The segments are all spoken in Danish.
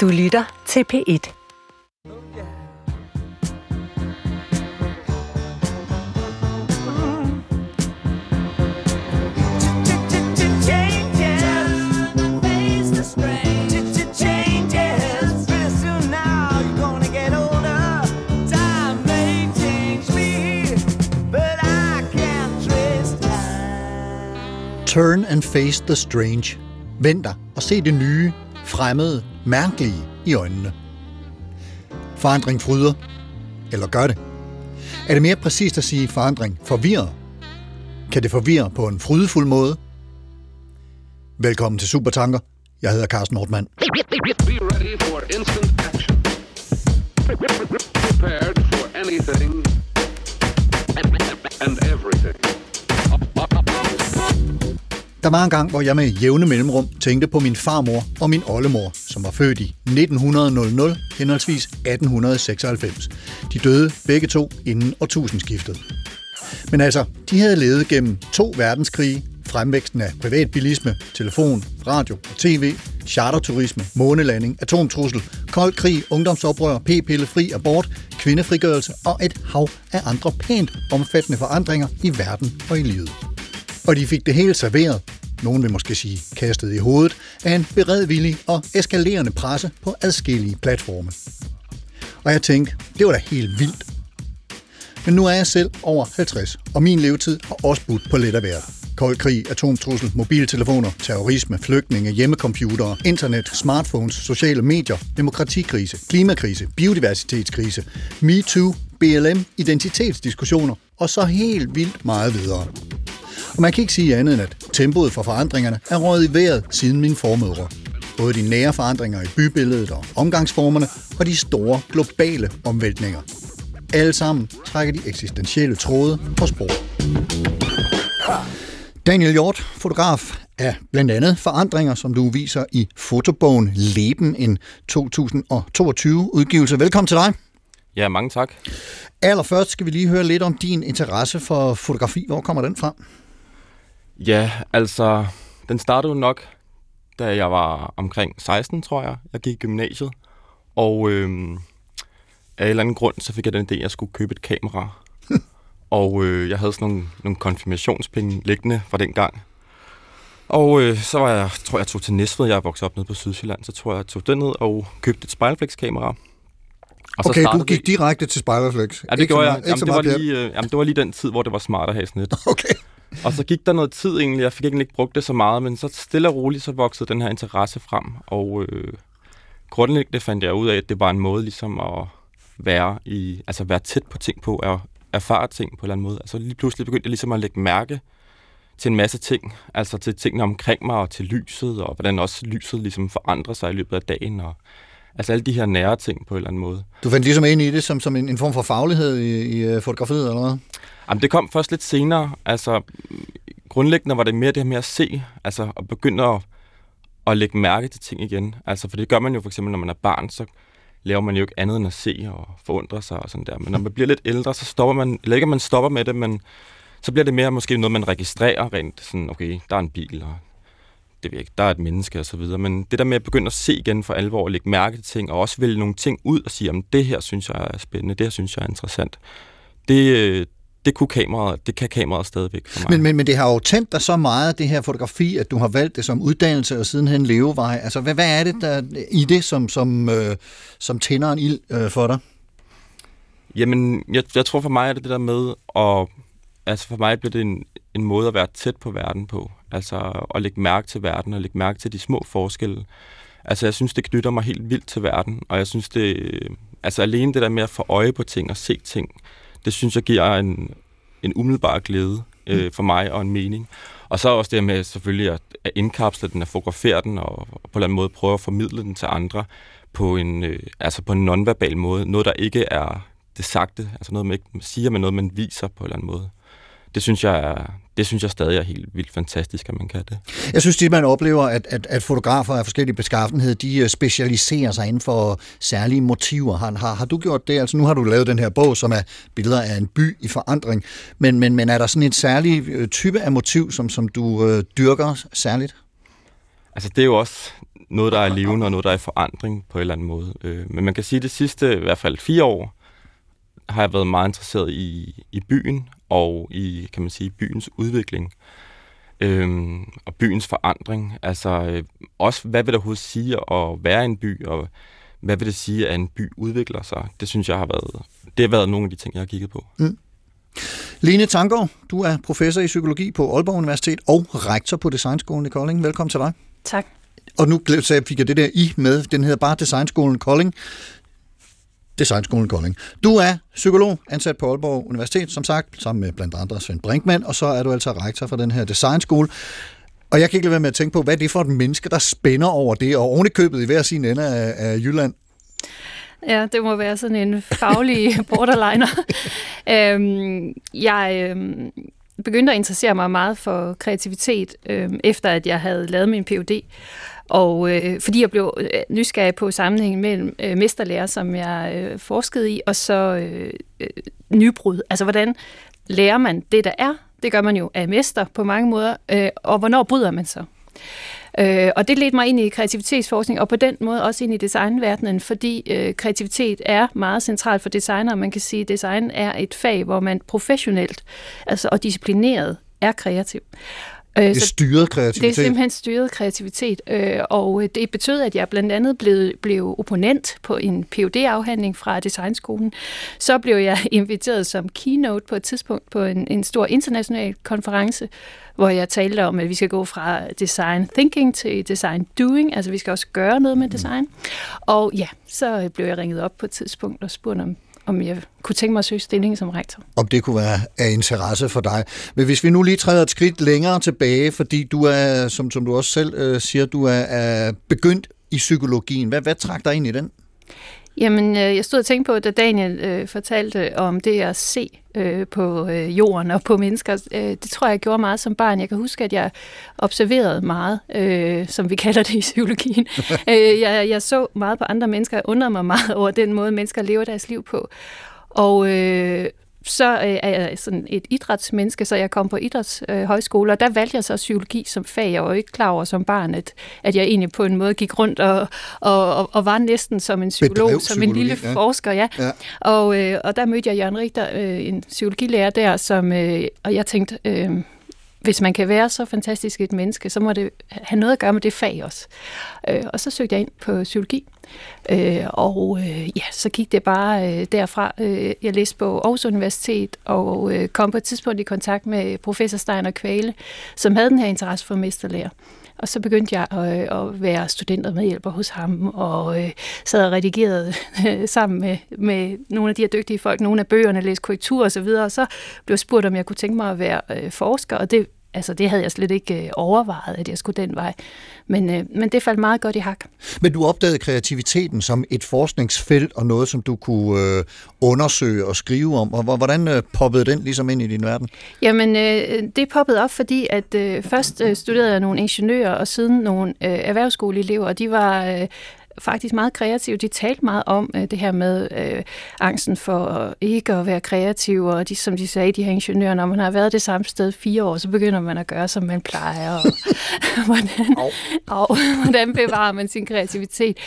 Du lytter til P1. Turn and face the strange. Vend dig og se det nye, fremmede, mærkelige i øjnene. Forandring fryder. Eller gør det? Er det mere præcist at sige forandring forvirrer? Kan det forvirre på en frydefuld måde? Velkommen til Supertanker. Jeg hedder Carsten Nordmann. Prepared for anything and everything. Der var en gang, hvor jeg med jævne mellemrum tænkte på min farmor og min oldemor, som var født i 1900, henholdsvis 1896. De døde begge to inden årtusindskiftet. Men altså, de havde levet gennem to verdenskrige, fremvæksten af privatbilisme, telefon, radio og tv, charterturisme, månelanding, atomtrussel, kold krig, ungdomsoprør, p-pille, fri abort, kvindefrigørelse og et hav af andre pænt omfattende forandringer i verden og i livet. Og de fik det hele serveret, nogen vil måske sige kastet i hovedet, af en beredvillig og eskalerende presse på adskillige platforme. Og jeg tænkte, det var da helt vildt. Men nu er jeg selv over 50, og min levetid har også budt på let at være. Kold krig, atomtrussel, mobiltelefoner, terrorisme, flygtninge, hjemmecomputere, internet, smartphones, sociale medier, demokratikrise, klimakrise, biodiversitetskrise, MeToo, BLM, identitetsdiskussioner og så helt vildt meget videre. Og man kan ikke sige andet end, at tempoet for forandringerne er røget i vejret siden min formødre. Både de nære forandringer i bybilledet og omgangsformerne, og de store globale omvæltninger. Alle sammen trækker de eksistentielle tråde på spor. Daniel Hjort, fotograf af blandt andet forandringer, som du viser i fotobogen Leben, en 2022 udgivelse. Velkommen til dig. Ja, mange tak. Allerførst skal vi lige høre lidt om din interesse for fotografi. Hvor kommer den fra? Ja, altså, den startede nok, da jeg var omkring 16, tror jeg. Jeg gik i gymnasiet, og øhm, af en eller anden grund, så fik jeg den idé, at jeg skulle købe et kamera. og øh, jeg havde sådan nogle, nogle konfirmationspenge liggende fra den gang. Og øh, så var jeg, tror jeg, tog til Næstved, jeg er vokset op nede på Sydsjælland, så tror jeg, jeg tog den ned og købte et spejlflexkamera. Og okay, du gik det... direkte til Spejlerflex. Ja, det gjorde jeg. Jamen, det, var lige, øh, jamen, det var lige den tid, hvor det var smart at have sådan et. Okay. Og så gik der noget tid egentlig, jeg fik egentlig ikke brugt det så meget, men så stille og roligt, så voksede den her interesse frem, og øh, grundlæggende fandt jeg ud af, at det var en måde ligesom at være, i, altså være tæt på ting på, at erfare ting på en eller anden måde. Altså lige pludselig begyndte jeg ligesom at lægge mærke til en masse ting, altså til tingene omkring mig og til lyset, og hvordan også lyset ligesom forandrer sig i løbet af dagen, og altså alle de her nære ting på en eller anden måde. Du fandt ligesom ind i det som, som en, en form for faglighed i, i øh, fotografiet, eller hvad? Jamen, det kom først lidt senere. Altså, grundlæggende var det mere det her med at se, altså at begynde at, at lægge mærke til ting igen. Altså, for det gør man jo for eksempel, når man er barn, så laver man jo ikke andet end at se og forundre sig og sådan der. Men når man bliver lidt ældre, så stopper man, eller ikke at man stopper med det, men så bliver det mere måske noget, man registrerer rent sådan, okay, der er en bil, og det ved jeg ikke, der er et menneske og så videre. Men det der med at begynde at se igen for alvor og lægge mærke til ting, og også vælge nogle ting ud og sige, om det her synes jeg er spændende, det her synes jeg er interessant. Det, det kunne kameraet, det kan kameraet stadigvæk for mig. Men, men, men det har jo tændt dig så meget, det her fotografi, at du har valgt det som uddannelse og sidenhen levevej. Altså, hvad, hvad er det der i det, som, som, øh, som tænder en ild øh, for dig? Jamen, jeg, jeg tror for mig er det det der med, at, altså for mig bliver det en, en måde at være tæt på verden på. Altså at lægge mærke til verden og lægge mærke til de små forskelle. Altså jeg synes, det knytter mig helt vildt til verden, og jeg synes det, altså alene det der med at få øje på ting og se ting, det synes jeg giver en, en umiddelbar glæde øh, mm. for mig og en mening. Og så også det med selvfølgelig at, at indkapsle den, at fotografere den, og, og på en eller anden måde prøve at formidle den til andre på en, øh, altså på en nonverbal måde. Noget, der ikke er det sagte, altså noget, man ikke siger, men noget, man viser på en eller anden måde. Det synes jeg, er, det synes jeg stadig er helt vildt fantastisk, at man kan det. Jeg synes, at man oplever, at, at, at fotografer af forskellige beskaffenhed, de øh, specialiserer sig inden for særlige motiver. Har, har, har du gjort det? Altså nu har du lavet den her bog, som er billeder af en by i forandring. Men, men, men er der sådan en særlig øh, type af motiv, som, som du øh, dyrker særligt? Altså det er jo også noget, der er levende, og noget, der er i forandring på en eller anden måde. Øh, men man kan sige, at det sidste, i hvert fald fire år, har jeg været meget interesseret i, i byen, og i, kan man sige, byens udvikling. Øhm, og byens forandring. Altså, øh, også hvad vil det overhovedet sige at være en by, og hvad vil det sige, at en by udvikler sig? Det synes jeg har været, det har været nogle af de ting, jeg har kigget på. Mm. Line Tanggaard, du er professor i psykologi på Aalborg Universitet og rektor på Designskolen i Kolding. Velkommen til dig. Tak. Og nu fik jeg det der i med. Den hedder bare Designskolen Kolding. Designskolen Kolding. Du er psykolog, ansat på Aalborg Universitet, som sagt, sammen med blandt andre Svend Brinkmann, og så er du altså rektor for den her designskole. Og jeg kan ikke lade være med at tænke på, hvad er det for et menneske, der spænder over det, og ovenikøbet i hver sin ende af, af Jylland? Ja, det må være sådan en faglig borderliner. øhm, jeg øhm, begyndte at interessere mig meget for kreativitet, øhm, efter at jeg havde lavet min Ph.D., og øh, fordi jeg blev øh, nysgerrig på sammenhængen mellem øh, mesterlærer, som jeg øh, forskede i, og så øh, øh, nybrud. Altså, hvordan lærer man det, der er? Det gør man jo af mester på mange måder. Øh, og hvornår bryder man så? Øh, og det ledte mig ind i kreativitetsforskning, og på den måde også ind i designverdenen, fordi øh, kreativitet er meget centralt for designer. Man kan sige, at design er et fag, hvor man professionelt altså, og disciplineret er kreativ. Øh, det er styret kreativitet? Det er simpelthen styret kreativitet, øh, og det betød, at jeg blandt andet blev, blev opponent på en phd afhandling fra Designskolen. Så blev jeg inviteret som keynote på et tidspunkt på en, en stor international konference, hvor jeg talte om, at vi skal gå fra design thinking til design doing, altså vi skal også gøre noget med mm. design. Og ja, så blev jeg ringet op på et tidspunkt og spurgt om om jeg kunne tænke mig at søge stilling som rektor. Om det kunne være af interesse for dig. Men hvis vi nu lige træder et skridt længere tilbage, fordi du er, som, som du også selv øh, siger, du er, er begyndt i psykologien. Hvad, hvad trak dig ind i den? Jamen, øh, jeg stod og tænkte på, da Daniel øh, fortalte om det at se øh, på øh, jorden og på mennesker. Øh, det tror jeg, jeg gjorde meget som barn. Jeg kan huske, at jeg observerede meget, øh, som vi kalder det i psykologien. øh, jeg, jeg så meget på andre mennesker. Jeg undrede mig meget over den måde, mennesker lever deres liv på. Og øh, så øh, er jeg sådan et idrætsmenneske, så jeg kom på idrætshøjskole, og der valgte jeg så psykologi som fag. Jeg var ikke klar over som barn, at, at jeg egentlig på en måde gik rundt og, og, og, og var næsten som en psykolog, som en lille ja. forsker. Ja. ja. Og, øh, og der mødte jeg Jørgen Richter, øh, en psykologilærer der, som, øh, og jeg tænkte... Øh, hvis man kan være så fantastisk et menneske, så må det have noget at gøre med det fag også. Øh, og så søgte jeg ind på psykologi, øh, og øh, ja, så gik det bare øh, derfra. Øh, jeg læste på Aarhus Universitet og øh, kom på et tidspunkt i kontakt med professor Steiner Kvale, som havde den her interesse for mesterlærer. Og så begyndte jeg at, øh, at være studenter med hjælper hos ham, og øh, sad og redigerede øh, sammen med, med nogle af de her dygtige folk, nogle af bøgerne, læste korrektur og så videre, og så blev jeg spurgt, om jeg kunne tænke mig at være øh, forsker, og det altså det havde jeg slet ikke øh, overvejet, at jeg skulle den vej. Men, øh, men det faldt meget godt i hak. Men du opdagede kreativiteten som et forskningsfelt og noget, som du kunne øh, undersøge og skrive om. Og hvordan øh, poppede den ligesom ind i din verden? Jamen, øh, det poppede op, fordi at øh, først øh, studerede jeg nogle ingeniører, og siden nogle øh, erhvervsskoleelever, og de var øh, faktisk meget kreative. De talte meget om øh, det her med øh, angsten for ikke at være kreativ, og de, som de sagde, de her ingeniører, når man har været det samme sted fire år, så begynder man at gøre, som man plejer, og hvordan, og, hvordan bevarer man sin kreativitet.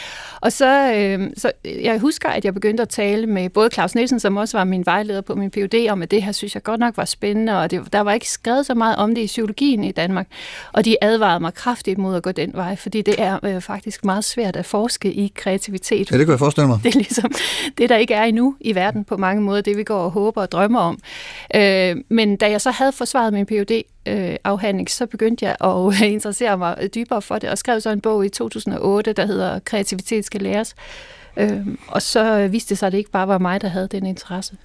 Og så, øh, så jeg husker, at jeg begyndte at tale med både Claus Nielsen, som også var min vejleder på min PhD, om at det her synes jeg godt nok var spændende, og det, der var ikke skrevet så meget om det i psykologien i Danmark, og de advarede mig kraftigt mod at gå den vej, fordi det er øh, faktisk meget svært at forske forske i kreativitet. Ja, det kan jeg forestille mig. Det er ligesom det, der ikke er endnu i verden på mange måder, det vi går og håber og drømmer om. Øh, men da jeg så havde forsvaret min phd afhandling, så begyndte jeg at interessere mig dybere for det, og skrev så en bog i 2008, der hedder Kreativitet skal læres. Øh, og så viste det sig, at det ikke bare var mig, der havde den interesse.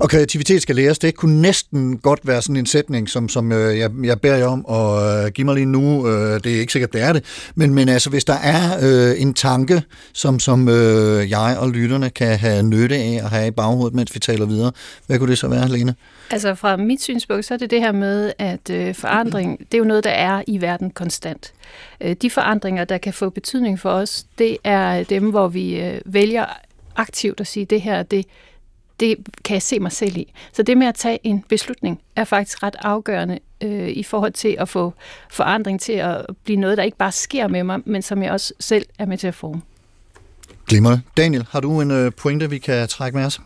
Og kreativitet skal læres, det kunne næsten godt være sådan en sætning, som, som øh, jeg, jeg beder jer om at øh, give mig lige nu. Øh, det er ikke sikkert, det er det. Men, men altså, hvis der er øh, en tanke, som, som øh, jeg og lytterne kan have nytte af at have i baghovedet, mens vi taler videre, hvad kunne det så være, Lene? Altså fra mit synspunkt, så er det det her med, at øh, forandring, det er jo noget, der er i verden konstant. Øh, de forandringer, der kan få betydning for os, det er dem, hvor vi øh, vælger aktivt at sige, det her, det det kan jeg se mig selv i. Så det med at tage en beslutning er faktisk ret afgørende øh, i forhold til at få forandring til at blive noget, der ikke bare sker med mig, men som jeg også selv er med til at forme. Glimrende. Daniel, har du en øh, pointe, vi kan trække med os?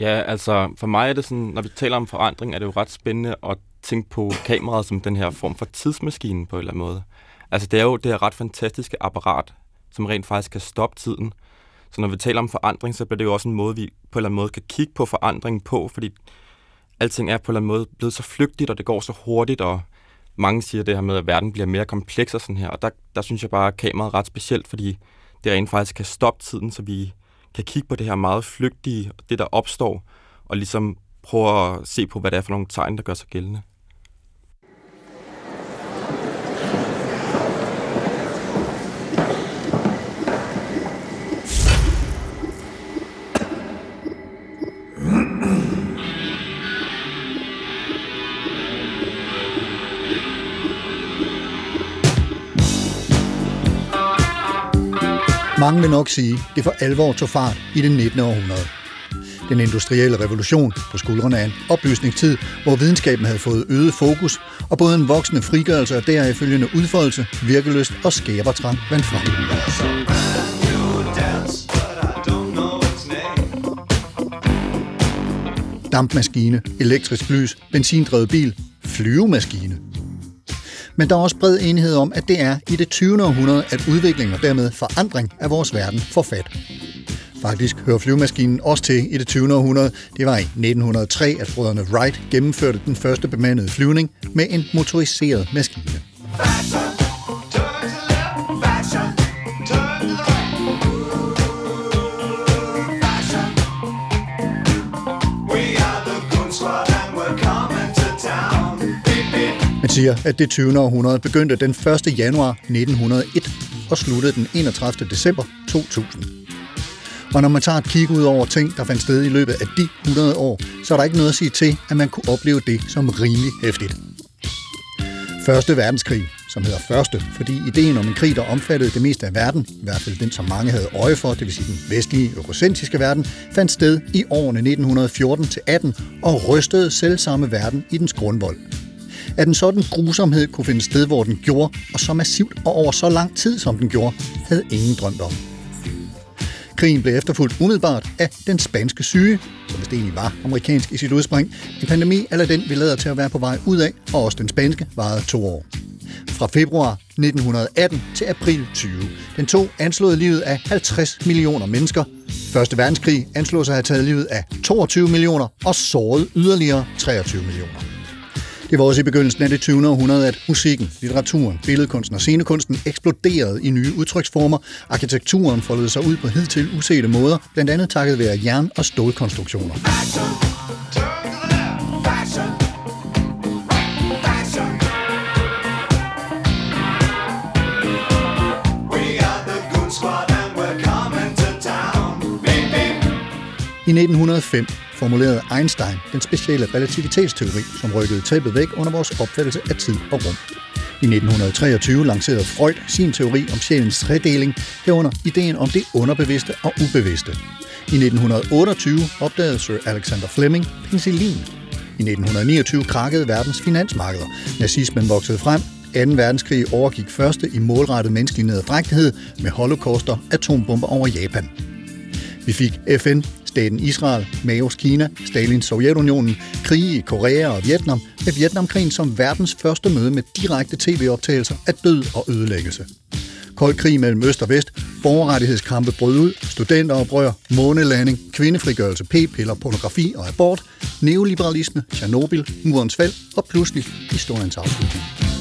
Ja, altså for mig er det sådan, når vi taler om forandring, er det jo ret spændende at tænke på kameraet som den her form for tidsmaskine på en eller anden måde. Altså det er jo det her ret fantastiske apparat, som rent faktisk kan stoppe tiden. Så når vi taler om forandring, så bliver det jo også en måde, vi på en eller anden måde kan kigge på forandringen på, fordi alting er på en eller anden måde blevet så flygtigt, og det går så hurtigt, og mange siger det her med, at verden bliver mere kompleks og sådan her, og der, der synes jeg bare, at kameraet er ret specielt, fordi det rent faktisk kan stoppe tiden, så vi kan kigge på det her meget flygtige, det der opstår, og ligesom prøve at se på, hvad det er for nogle tegn, der gør sig gældende. Mange vil nok sige, det for alvor tog fart i det 19. århundrede. Den industrielle revolution på skuldrene af en oplysningstid, hvor videnskaben havde fået øget fokus, og både en voksende frigørelse og deraf følgende udfoldelse, virkeløst og skæbertrang vandt frem. Dampmaskine, elektrisk lys, benzindrevet bil, flyvemaskine – men der er også bred enighed om, at det er i det 20. århundrede, at udvikling og dermed forandring af vores verden får fat. Faktisk hører flyvemaskinen også til i det 20. århundrede. Det var i 1903, at brødrene Wright gennemførte den første bemandede flyvning med en motoriseret maskine. Siger, at det 20. århundrede begyndte den 1. januar 1901 og sluttede den 31. december 2000. Og når man tager et kig ud over ting, der fandt sted i løbet af de 100 år, så er der ikke noget at sige til, at man kunne opleve det som rimelig hæftigt. Første verdenskrig, som hedder første, fordi ideen om en krig, der omfattede det meste af verden, i hvert fald den, som mange havde øje for, det vil sige den vestlige, eurocentriske verden, fandt sted i årene 1914-18 og rystede selv samme verden i dens grundvold. At en sådan grusomhed kunne finde sted, hvor den gjorde, og så massivt og over så lang tid, som den gjorde, havde ingen drømt om. Krigen blev efterfulgt umiddelbart af den spanske syge, som vist egentlig var amerikansk i sit udspring. En pandemi eller den, vi lader til at være på vej ud af, og også den spanske, varede to år. Fra februar 1918 til april 20. Den tog anslået livet af 50 millioner mennesker. Første verdenskrig anslås at have taget livet af 22 millioner og såret yderligere 23 millioner. Det var også i begyndelsen af det 20. århundrede, at musikken, litteraturen, billedkunsten og scenekunsten eksploderede i nye udtryksformer. Arkitekturen foldede sig ud på hidtil usete måder, blandt andet takket være jern- og stålkonstruktioner. I 1905 formulerede Einstein den specielle relativitetsteori, som rykkede tæppet væk under vores opfattelse af tid og rum. I 1923 lancerede Freud sin teori om sjælens tredeling, herunder ideen om det underbevidste og ubevidste. I 1928 opdagede Sir Alexander Fleming penicillin. I 1929 krakkede verdens finansmarkeder. Nazismen voksede frem. 2. verdenskrig overgik første i målrettet menneskelig nederdrægtighed med holocauster, atombomber over Japan. Vi fik FN, staten Israel, Maos Kina, Stalins Sovjetunionen, krige i Korea og Vietnam, med Vietnamkrigen som verdens første møde med direkte tv-optagelser af død og ødelæggelse. Kold krig mellem øst og vest, borgerrettighedskampe brød ud, studenteroprør, månelanding, kvindefrigørelse, p-piller, pornografi og abort, neoliberalisme, Tjernobyl, murens fald og pludselig historiens afslutning.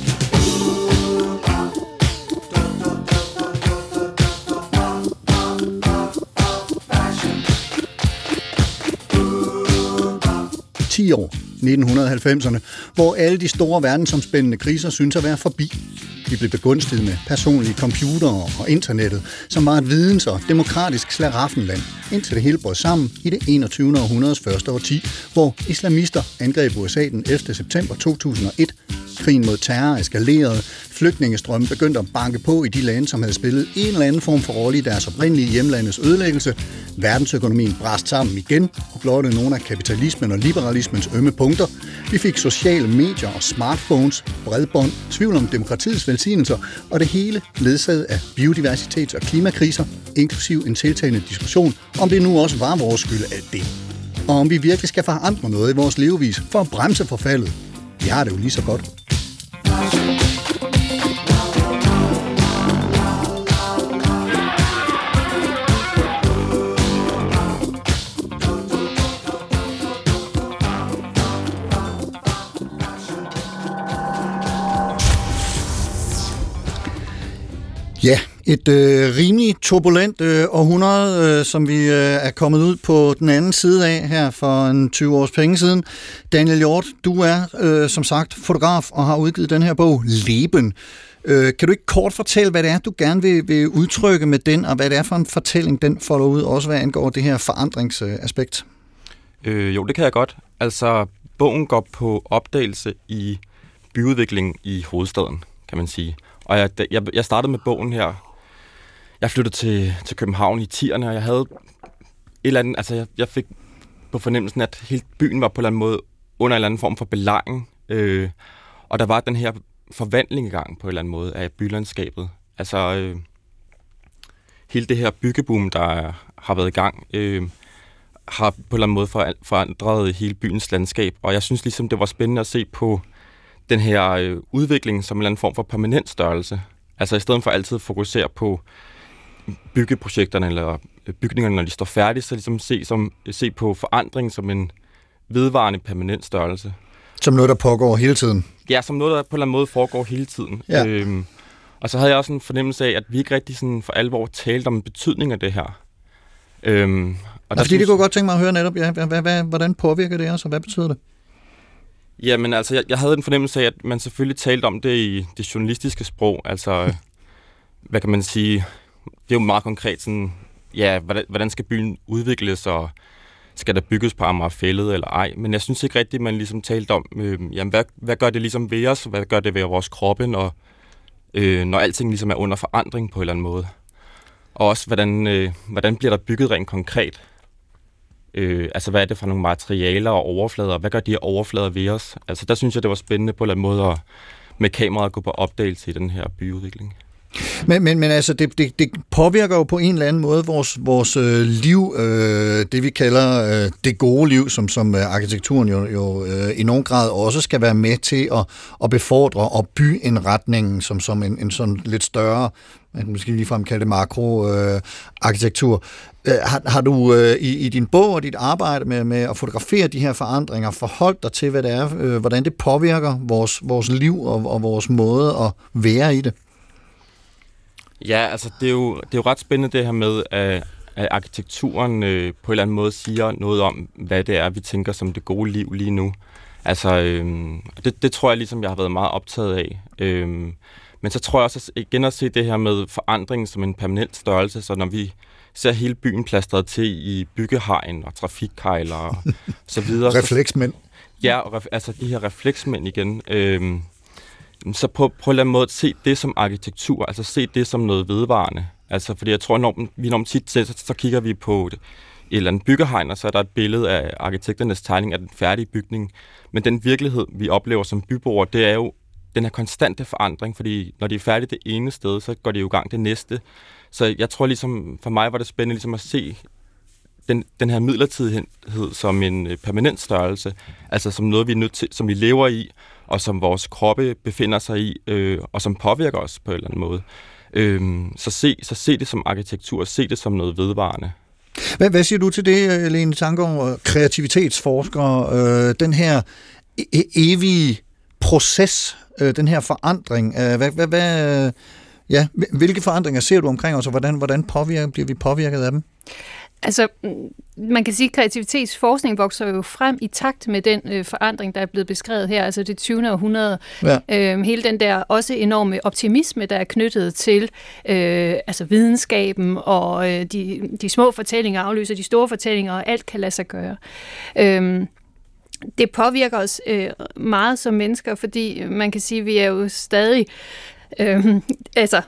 10 år, 1990'erne, hvor alle de store verdensomspændende kriser synes at være forbi. Vi blev begunstiget med personlige computere og internettet, som var et videns- og demokratisk slaraffenland, indtil det hele brød sammen i det 21. århundredes første årti, hvor islamister angreb USA den 11. september 2001, Krigen mod terror eskalerede, flygtningestrømme begyndte at banke på i de lande, som havde spillet en eller anden form for rolle i deres oprindelige hjemlandes ødelæggelse. Verdensøkonomien brast sammen igen og blotte nogle af kapitalismen og liberalismens ømme punkter. Vi fik sociale medier og smartphones, bredbånd, tvivl om demokratiets velsignelser, og det hele ledsaget af biodiversitets- og klimakriser, inklusiv en tiltagende diskussion, om det nu også var vores skyld alt det. Og om vi virkelig skal forandre noget i vores levevis for at bremse forfaldet. Vi har det jo lige så godt. Ja, et øh, rimelig turbulent øh, århundrede, øh, som vi øh, er kommet ud på den anden side af her for en 20 års penge siden. Daniel Hjort, du er øh, som sagt fotograf og har udgivet den her bog, Leben. Øh, kan du ikke kort fortælle, hvad det er, du gerne vil, vil udtrykke med den, og hvad det er for en fortælling, den folder ud, også hvad angår det her forandringsaspekt? Øh, jo, det kan jeg godt. Altså, bogen går på opdagelse i byudvikling i hovedstaden, kan man sige. Og jeg, jeg, jeg startede med bogen her. Jeg flyttede til, til København i 10'erne, og jeg havde et eller andet, altså jeg, jeg fik på fornemmelsen, at hele byen var på en eller anden måde under en eller anden form for belejring. Øh, og der var den her forvandling i gang på en eller anden måde af bylandskabet. Altså øh, hele det her byggeboom, der har været i gang, øh, har på en eller anden måde forandret hele byens landskab. Og jeg synes ligesom, det var spændende at se på den her øh, udvikling som en eller anden form for permanent størrelse. Altså i stedet for altid at fokusere på byggeprojekterne eller øh, bygningerne, når de står færdige, så ligesom se, som, se på forandring som en vedvarende permanent størrelse. Som noget, der pågår hele tiden? Ja, som noget, der på en eller anden måde foregår hele tiden. Ja. Øhm, og så havde jeg også en fornemmelse af, at vi ikke rigtig sådan for alvor talte om betydning af det her. Øhm, og ja, fordi synes... det kunne godt tænke mig at høre netop, ja, hvad, hvad, hvordan påvirker det os, og hvad betyder det? Jamen altså, jeg, jeg havde en fornemmelse af, at man selvfølgelig talte om det i det journalistiske sprog. Altså, hvad kan man sige? Det er jo meget konkret sådan, ja, hvordan, hvordan skal byen udvikles, og skal der bygges på Amagerfællet eller ej? Men jeg synes ikke rigtigt, at man ligesom talte om, øh, jamen, hvad, hvad gør det ligesom ved os? Hvad gør det ved vores kroppe, når, øh, når alting ligesom er under forandring på en eller anden måde? Og også, hvordan, øh, hvordan bliver der bygget rent konkret? Øh, altså, hvad er det for nogle materialer og overflader? Hvad gør de her overflader ved os? Altså, der synes jeg, det var spændende på en eller anden måde at med kameraet gå på opdagelse i den her byudvikling. Men, men, men altså, det, det, det påvirker jo på en eller anden måde vores, vores øh, liv, øh, det vi kalder øh, det gode liv, som, som øh, arkitekturen jo, jo øh, i nogen grad også skal være med til at, at befordre og by en retning som, som en, en sådan lidt større, man kan måske ligefrem kalde det makroarkitektur. Øh, øh, har, har du øh, i, i din bog og dit arbejde med, med at fotografere de her forandringer forholdt dig til, hvad det er, øh, hvordan det påvirker vores, vores liv og, og vores måde at være i det? Ja, altså det er jo, det er jo ret spændende det her med, at, at arkitekturen øh, på en eller anden måde siger noget om, hvad det er, vi tænker som det gode liv lige nu. Altså, øh, det, det tror jeg ligesom, jeg har været meget optaget af. Øh, men så tror jeg også igen at se det her med forandringen som en permanent størrelse, så når vi ser hele byen plastret til i byggehegn og trafikkejler og så videre. Refleksmænd. Ja, og altså de her refleksmænd igen. Øh, så på, på en eller anden måde se det som arkitektur, altså se det som noget vedvarende. Altså, fordi jeg tror, når vi enormt tit så, så kigger vi på et, et eller andet byggehegn, og så er der et billede af arkitekternes tegning af den færdige bygning. Men den virkelighed, vi oplever som byboere, det er jo den her konstante forandring, fordi når de er færdige det ene sted, så går de jo i gang det næste. Så jeg tror ligesom, for mig var det spændende ligesom at se den, den her midlertidighed som en øh, permanent størrelse, altså som noget, vi er nødt til, som vi lever i, og som vores kroppe befinder sig i, øh, og som påvirker os på en eller anden måde. Øh, så, se, så se det som arkitektur, se det som noget vedvarende. Hvad, hvad siger du til det, øh, Lene Tanker, kreativitetsforsker, øh, den her e-, e- evige proces, øh, den her forandring, øh, hvad, hvad, hvad, øh, ja, hvilke forandringer ser du omkring os, og hvordan, hvordan påvirker, bliver vi påvirket af dem? Altså, man kan sige, at kreativitetsforskning vokser jo frem i takt med den øh, forandring, der er blevet beskrevet her, altså det 20. århundrede. Ja. Øhm, hele den der også enorme optimisme, der er knyttet til øh, altså videnskaben, og øh, de, de små fortællinger afløser de store fortællinger, og alt kan lade sig gøre. Øhm, det påvirker os øh, meget som mennesker, fordi man kan sige, at vi er jo stadig øh, altså,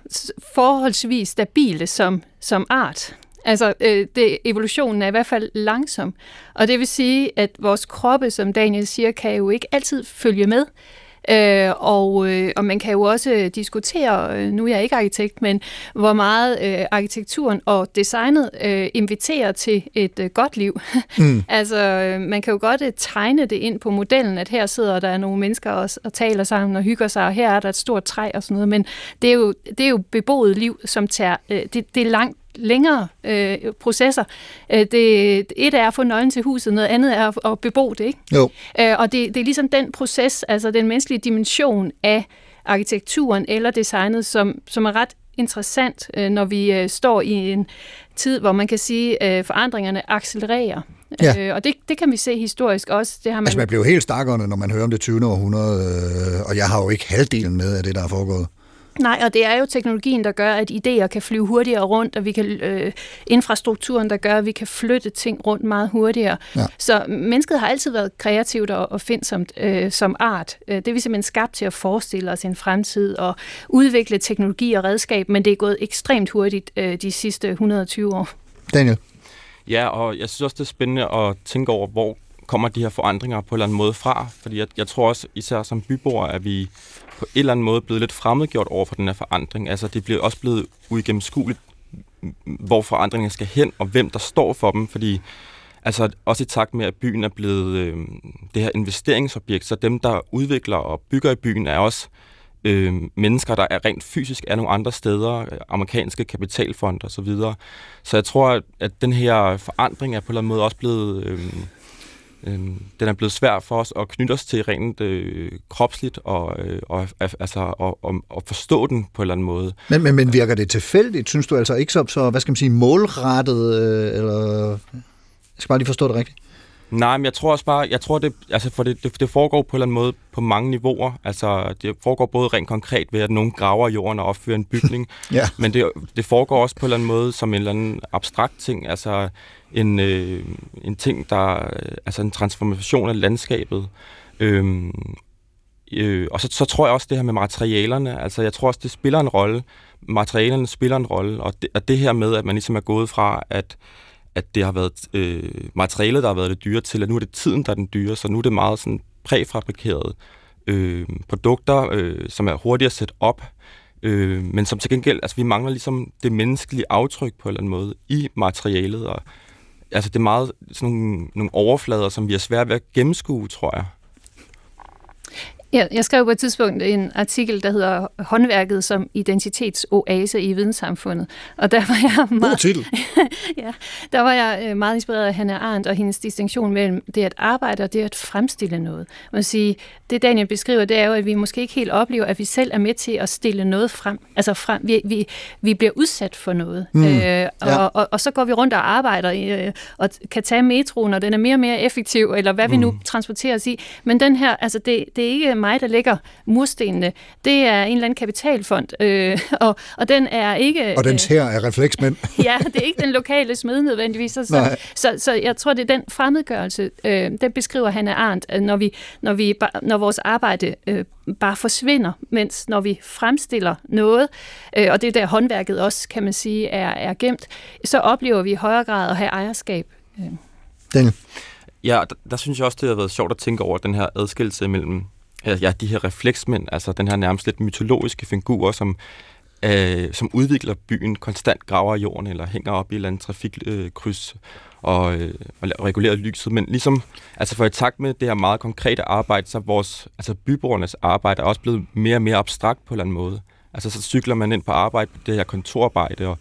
forholdsvis stabile som, som art. Altså, øh, det, evolutionen er i hvert fald langsom. Og det vil sige, at vores kroppe, som Daniel siger, kan jo ikke altid følge med. Øh, og, øh, og man kan jo også diskutere, øh, nu er jeg ikke arkitekt, men hvor meget øh, arkitekturen og designet øh, inviterer til et øh, godt liv. Mm. altså, øh, man kan jo godt øh, tegne det ind på modellen, at her sidder der nogle mennesker og, og taler sammen og hygger sig, og her er der et stort træ og sådan noget, men det er jo, det er jo beboet liv, som tager, øh, det, det er langt længere øh, processer. Øh, det, et er at få nøglen til huset, noget andet er at, at bebo det. Ikke? Jo. Øh, og det, det er ligesom den proces, altså den menneskelige dimension af arkitekturen eller designet, som, som er ret interessant, øh, når vi øh, står i en tid, hvor man kan sige, at øh, forandringerne accelererer. Ja. Øh, og det, det kan vi se historisk også. Det har man... Altså man bliver helt stakkerne, når man hører om det 20. århundrede, øh, og jeg har jo ikke halvdelen med af det, der er foregået. Nej, og det er jo teknologien, der gør, at idéer kan flyve hurtigere rundt, og vi kan øh, infrastrukturen, der gør, at vi kan flytte ting rundt meget hurtigere. Ja. Så mennesket har altid været kreativt og, og findsomt øh, som art. Øh, det er vi simpelthen skabt til at forestille os en fremtid og udvikle teknologi og redskab, men det er gået ekstremt hurtigt øh, de sidste 120 år. Daniel? Ja, og jeg synes også, det er spændende at tænke over, hvor kommer de her forandringer på en eller anden måde fra? Fordi jeg, jeg tror også, især som byboer, at vi på en eller anden måde blevet lidt fremmedgjort over for den her forandring. Altså, det bliver også blevet uigennemskueligt, hvor forandringen skal hen, og hvem der står for dem, fordi altså også i takt med, at byen er blevet øh, det her investeringsobjekt, så dem, der udvikler og bygger i byen, er også øh, mennesker, der er rent fysisk er nogle andre steder, amerikanske kapitalfonde og så videre. Så jeg tror, at den her forandring er på en eller anden måde også blevet... Øh, øh, den er blevet svær for os at knytte os til rent øh, kropsligt og, øh, og, altså, og, og, og forstå den på en eller anden måde. Men, men, men virker det tilfældigt? Synes du altså ikke så, så hvad skal man sige, målrettet? Øh, eller... Jeg skal bare lige forstå det rigtigt. Nej, men jeg tror også bare, jeg tror det, altså for det, det, det foregår på en eller anden måde på mange niveauer. Altså det foregår både rent konkret ved, at nogen graver jorden og opfører en bygning, ja. men det, det foregår også på en eller anden måde som en eller anden abstrakt ting. Altså en, øh, en ting, der altså en transformation af landskabet. Øhm, øh, og så, så tror jeg også det her med materialerne, altså jeg tror også, det spiller en rolle. Materialerne spiller en rolle, og det, og det her med, at man ligesom er gået fra, at at det har været øh, materialet, der har været det dyre, til at nu er det tiden, der er den dyre, så nu er det meget sådan præfabrikerede øh, produkter, øh, som er hurtigt at sætte op, øh, men som til gengæld, altså vi mangler ligesom det menneskelige aftryk på en eller anden måde i materialet, og altså det er meget sådan nogle, nogle overflader, som vi er svære ved at gennemskue, tror jeg. Ja, jeg skrev på et tidspunkt en artikel, der hedder Håndværket som identitetsoase i videnssamfundet. Og der var jeg meget, titel. ja, der var jeg øh, meget inspireret af Hannah Arendt og hendes distinktion mellem det at arbejde og det at fremstille noget. Man sige, det Daniel beskriver, det er jo, at vi måske ikke helt oplever, at vi selv er med til at stille noget frem. Altså frem, vi, vi, vi bliver udsat for noget. Mm, øh, og, ja. og, og, og så går vi rundt og arbejder øh, og kan tage metroen, og den er mere og mere effektiv, eller hvad mm. vi nu transporterer os i. Men den her, altså det, det er ikke mig, der lægger murstenene. Det er en eller anden kapitalfond, øh, og, og den er ikke... Og den her er refleksmænd. ja, det er ikke den lokale smed nødvendigvis. Så, så, så, så jeg tror, det er den fremmedgørelse, øh, den beskriver Hanne Arndt, når, vi, når, vi, når vores arbejde øh, bare forsvinder, mens når vi fremstiller noget, øh, og det er der håndværket også, kan man sige, er, er gemt, så oplever vi i højere grad at have ejerskab. Øh. Daniel? Ja, der, der synes jeg også, det har været sjovt at tænke over den her adskillelse mellem ja, de her refleksmænd, altså den her nærmest lidt mytologiske figur, som, øh, som udvikler byen, konstant graver jorden eller hænger op i et eller andet trafikkryds og, øh, og regulerer lyset. Men ligesom, altså for i takt med det her meget konkrete arbejde, så er vores, altså byborgernes arbejde er også blevet mere og mere abstrakt på en eller anden måde. Altså så cykler man ind på arbejde, det her kontorarbejde, og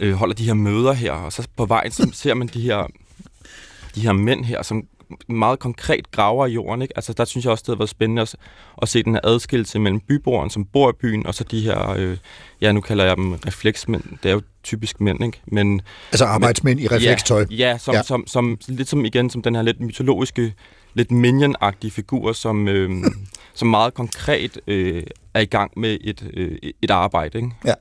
øh, holder de her møder her, og så på vejen så ser man de her, de her mænd her, som meget konkret graver i jorden. Ikke? Altså, der synes jeg også, det har været spændende at, at se den her adskillelse mellem byboeren, som bor i byen, og så de her, øh, ja, nu kalder jeg dem refleksmænd. Det er jo typisk mænd, ikke? Men, altså arbejdsmænd men, i reflekstøj. Ja, ja, som, ja. Som, som, som, lidt som igen, som den her lidt mytologiske, lidt minion figur, som, øh, som meget konkret øh, er i gang med et, øh, et arbejde. Ikke? Ja.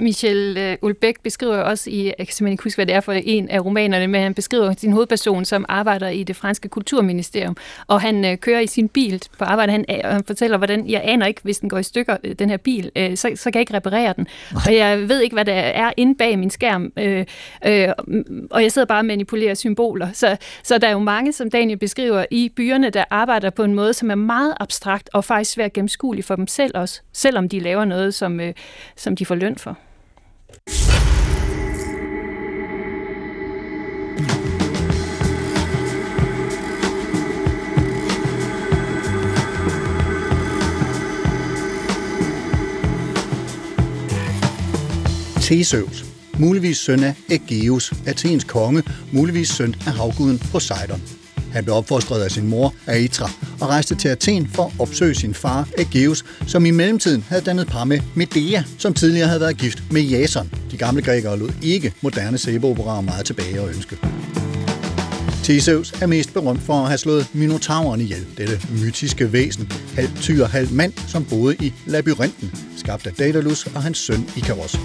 Michel øh, Ulbæk beskriver også i, jeg kan simpelthen ikke huske, hvad det er for en af romanerne, men han beskriver sin hovedperson, som arbejder i det franske kulturministerium, og han øh, kører i sin bil på arbejde, han, og han fortæller, hvordan, jeg aner ikke, hvis den går i stykker, øh, den her bil, øh, så, så kan jeg ikke reparere den. Og jeg ved ikke, hvad der er inde bag min skærm, øh, øh, og jeg sidder bare og manipulerer symboler. Så, så der er jo mange, som Daniel beskriver, i byerne, der arbejder på en måde, som er meget abstrakt og faktisk svært gennemskuelig for dem selv også, selvom de laver noget, som, øh, som de får løn for. Theseus, muligvis søn af Ægeus, Athens konge, muligvis søn af havguden Poseidon. Han blev opfostret af sin mor, Aetra, og rejste til Athen for at opsøge sin far, Ægeus, som i mellemtiden havde dannet par med Medea, som tidligere havde været gift med Jason. De gamle grækere lod ikke moderne sæbeoperaer meget tilbage at ønske. Theseus er mest berømt for at have slået Minotauren ihjel, dette mytiske væsen, halv tyr, halv mand, som boede i labyrinten, skabt af Daedalus og hans søn Ikaros.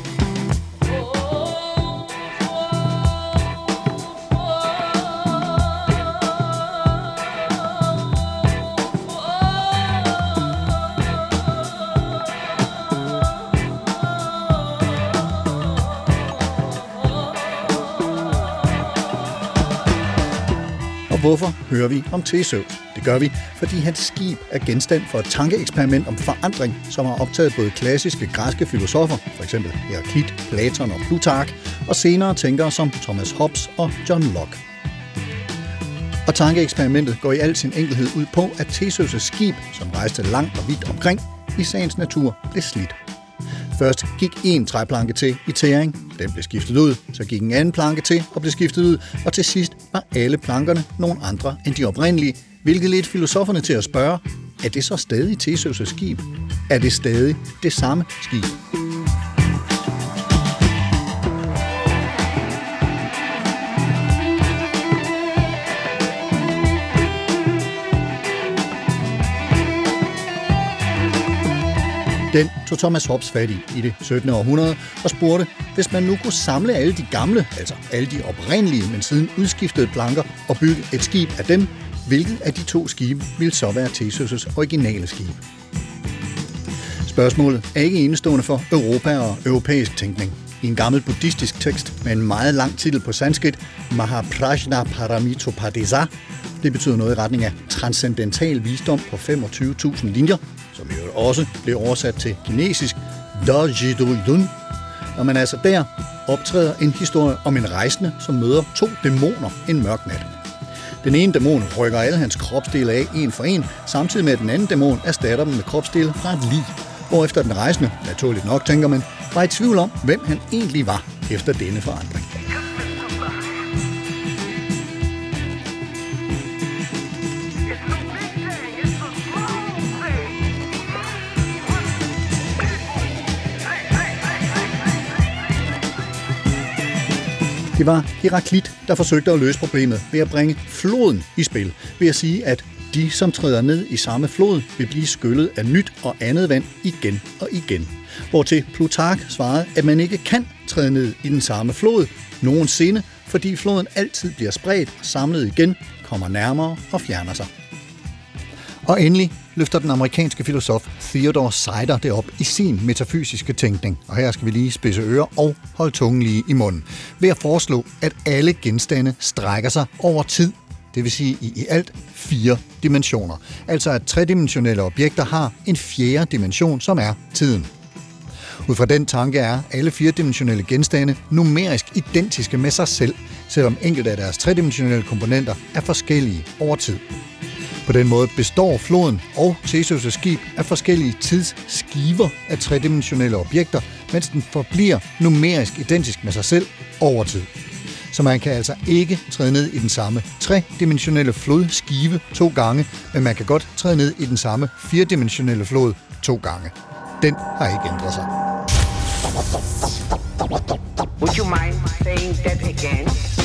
Hvorfor hører vi om Theseus? Det gør vi, fordi hans skib er genstand for et tankeeksperiment om forandring, som har optaget både klassiske græske filosofer, f.eks. Heraklit, Platon og Plutark, og senere tænkere som Thomas Hobbes og John Locke. Og tankeeksperimentet går i al sin enkelhed ud på, at Theseus' skib, som rejste langt og vidt omkring, i sagens natur blev slidt. Først gik en træplanke til i tæring, den blev skiftet ud, så gik en anden planke til og blev skiftet ud, og til sidst var alle plankerne nogle andre end de oprindelige, hvilket ledte filosoferne til at spørge, er det så stadig Theseus' skib? Er det stadig det samme skib? Den tog Thomas Hobbes fat i i det 17. århundrede og spurgte, hvis man nu kunne samle alle de gamle, altså alle de oprindelige, men siden udskiftede planker og bygge et skib af dem, hvilket af de to skibe ville så være Theseus' originale skib? Spørgsmålet er ikke enestående for Europa og europæisk tænkning. I en gammel buddhistisk tekst med en meget lang titel på sanskrit, Mahaprajna Paramitopadesa, det betyder noget i retning af transcendental visdom på 25.000 linjer, som jo også blev oversat til kinesisk Dajiduyun. Når man altså der optræder en historie om en rejsende, som møder to dæmoner en mørk nat. Den ene dæmon rykker alle hans kropsdele af en for en, samtidig med at den anden dæmon erstatter dem med kropsdele fra et lig, hvorefter den rejsende, naturligt nok tænker man, var i tvivl om, hvem han egentlig var efter denne forandring. Det var Heraklit, der forsøgte at løse problemet ved at bringe floden i spil, ved at sige, at de, som træder ned i samme flod, vil blive skyllet af nyt og andet vand igen og igen. Hvortil Plutark svarede, at man ikke kan træde ned i den samme flod nogensinde, fordi floden altid bliver spredt og samlet igen, kommer nærmere og fjerner sig. Og endelig løfter den amerikanske filosof Theodore Sider det op i sin metafysiske tænkning. Og her skal vi lige spidse ører og holde tungen lige i munden. Ved at foreslå, at alle genstande strækker sig over tid. Det vil sige i, i alt fire dimensioner. Altså at tredimensionelle objekter har en fjerde dimension, som er tiden. Ud fra den tanke er alle firedimensionelle genstande numerisk identiske med sig selv, selvom enkelte af deres tredimensionelle komponenter er forskellige over tid. På den måde består floden og Theseus' skib af forskellige tidsskiver af tredimensionelle objekter, mens den forbliver numerisk identisk med sig selv over tid. Så man kan altså ikke træde ned i den samme tredimensionelle flodskive to gange, men man kan godt træde ned i den samme firedimensionelle flod to gange. Den har ikke ændret sig. Would you mind saying that again?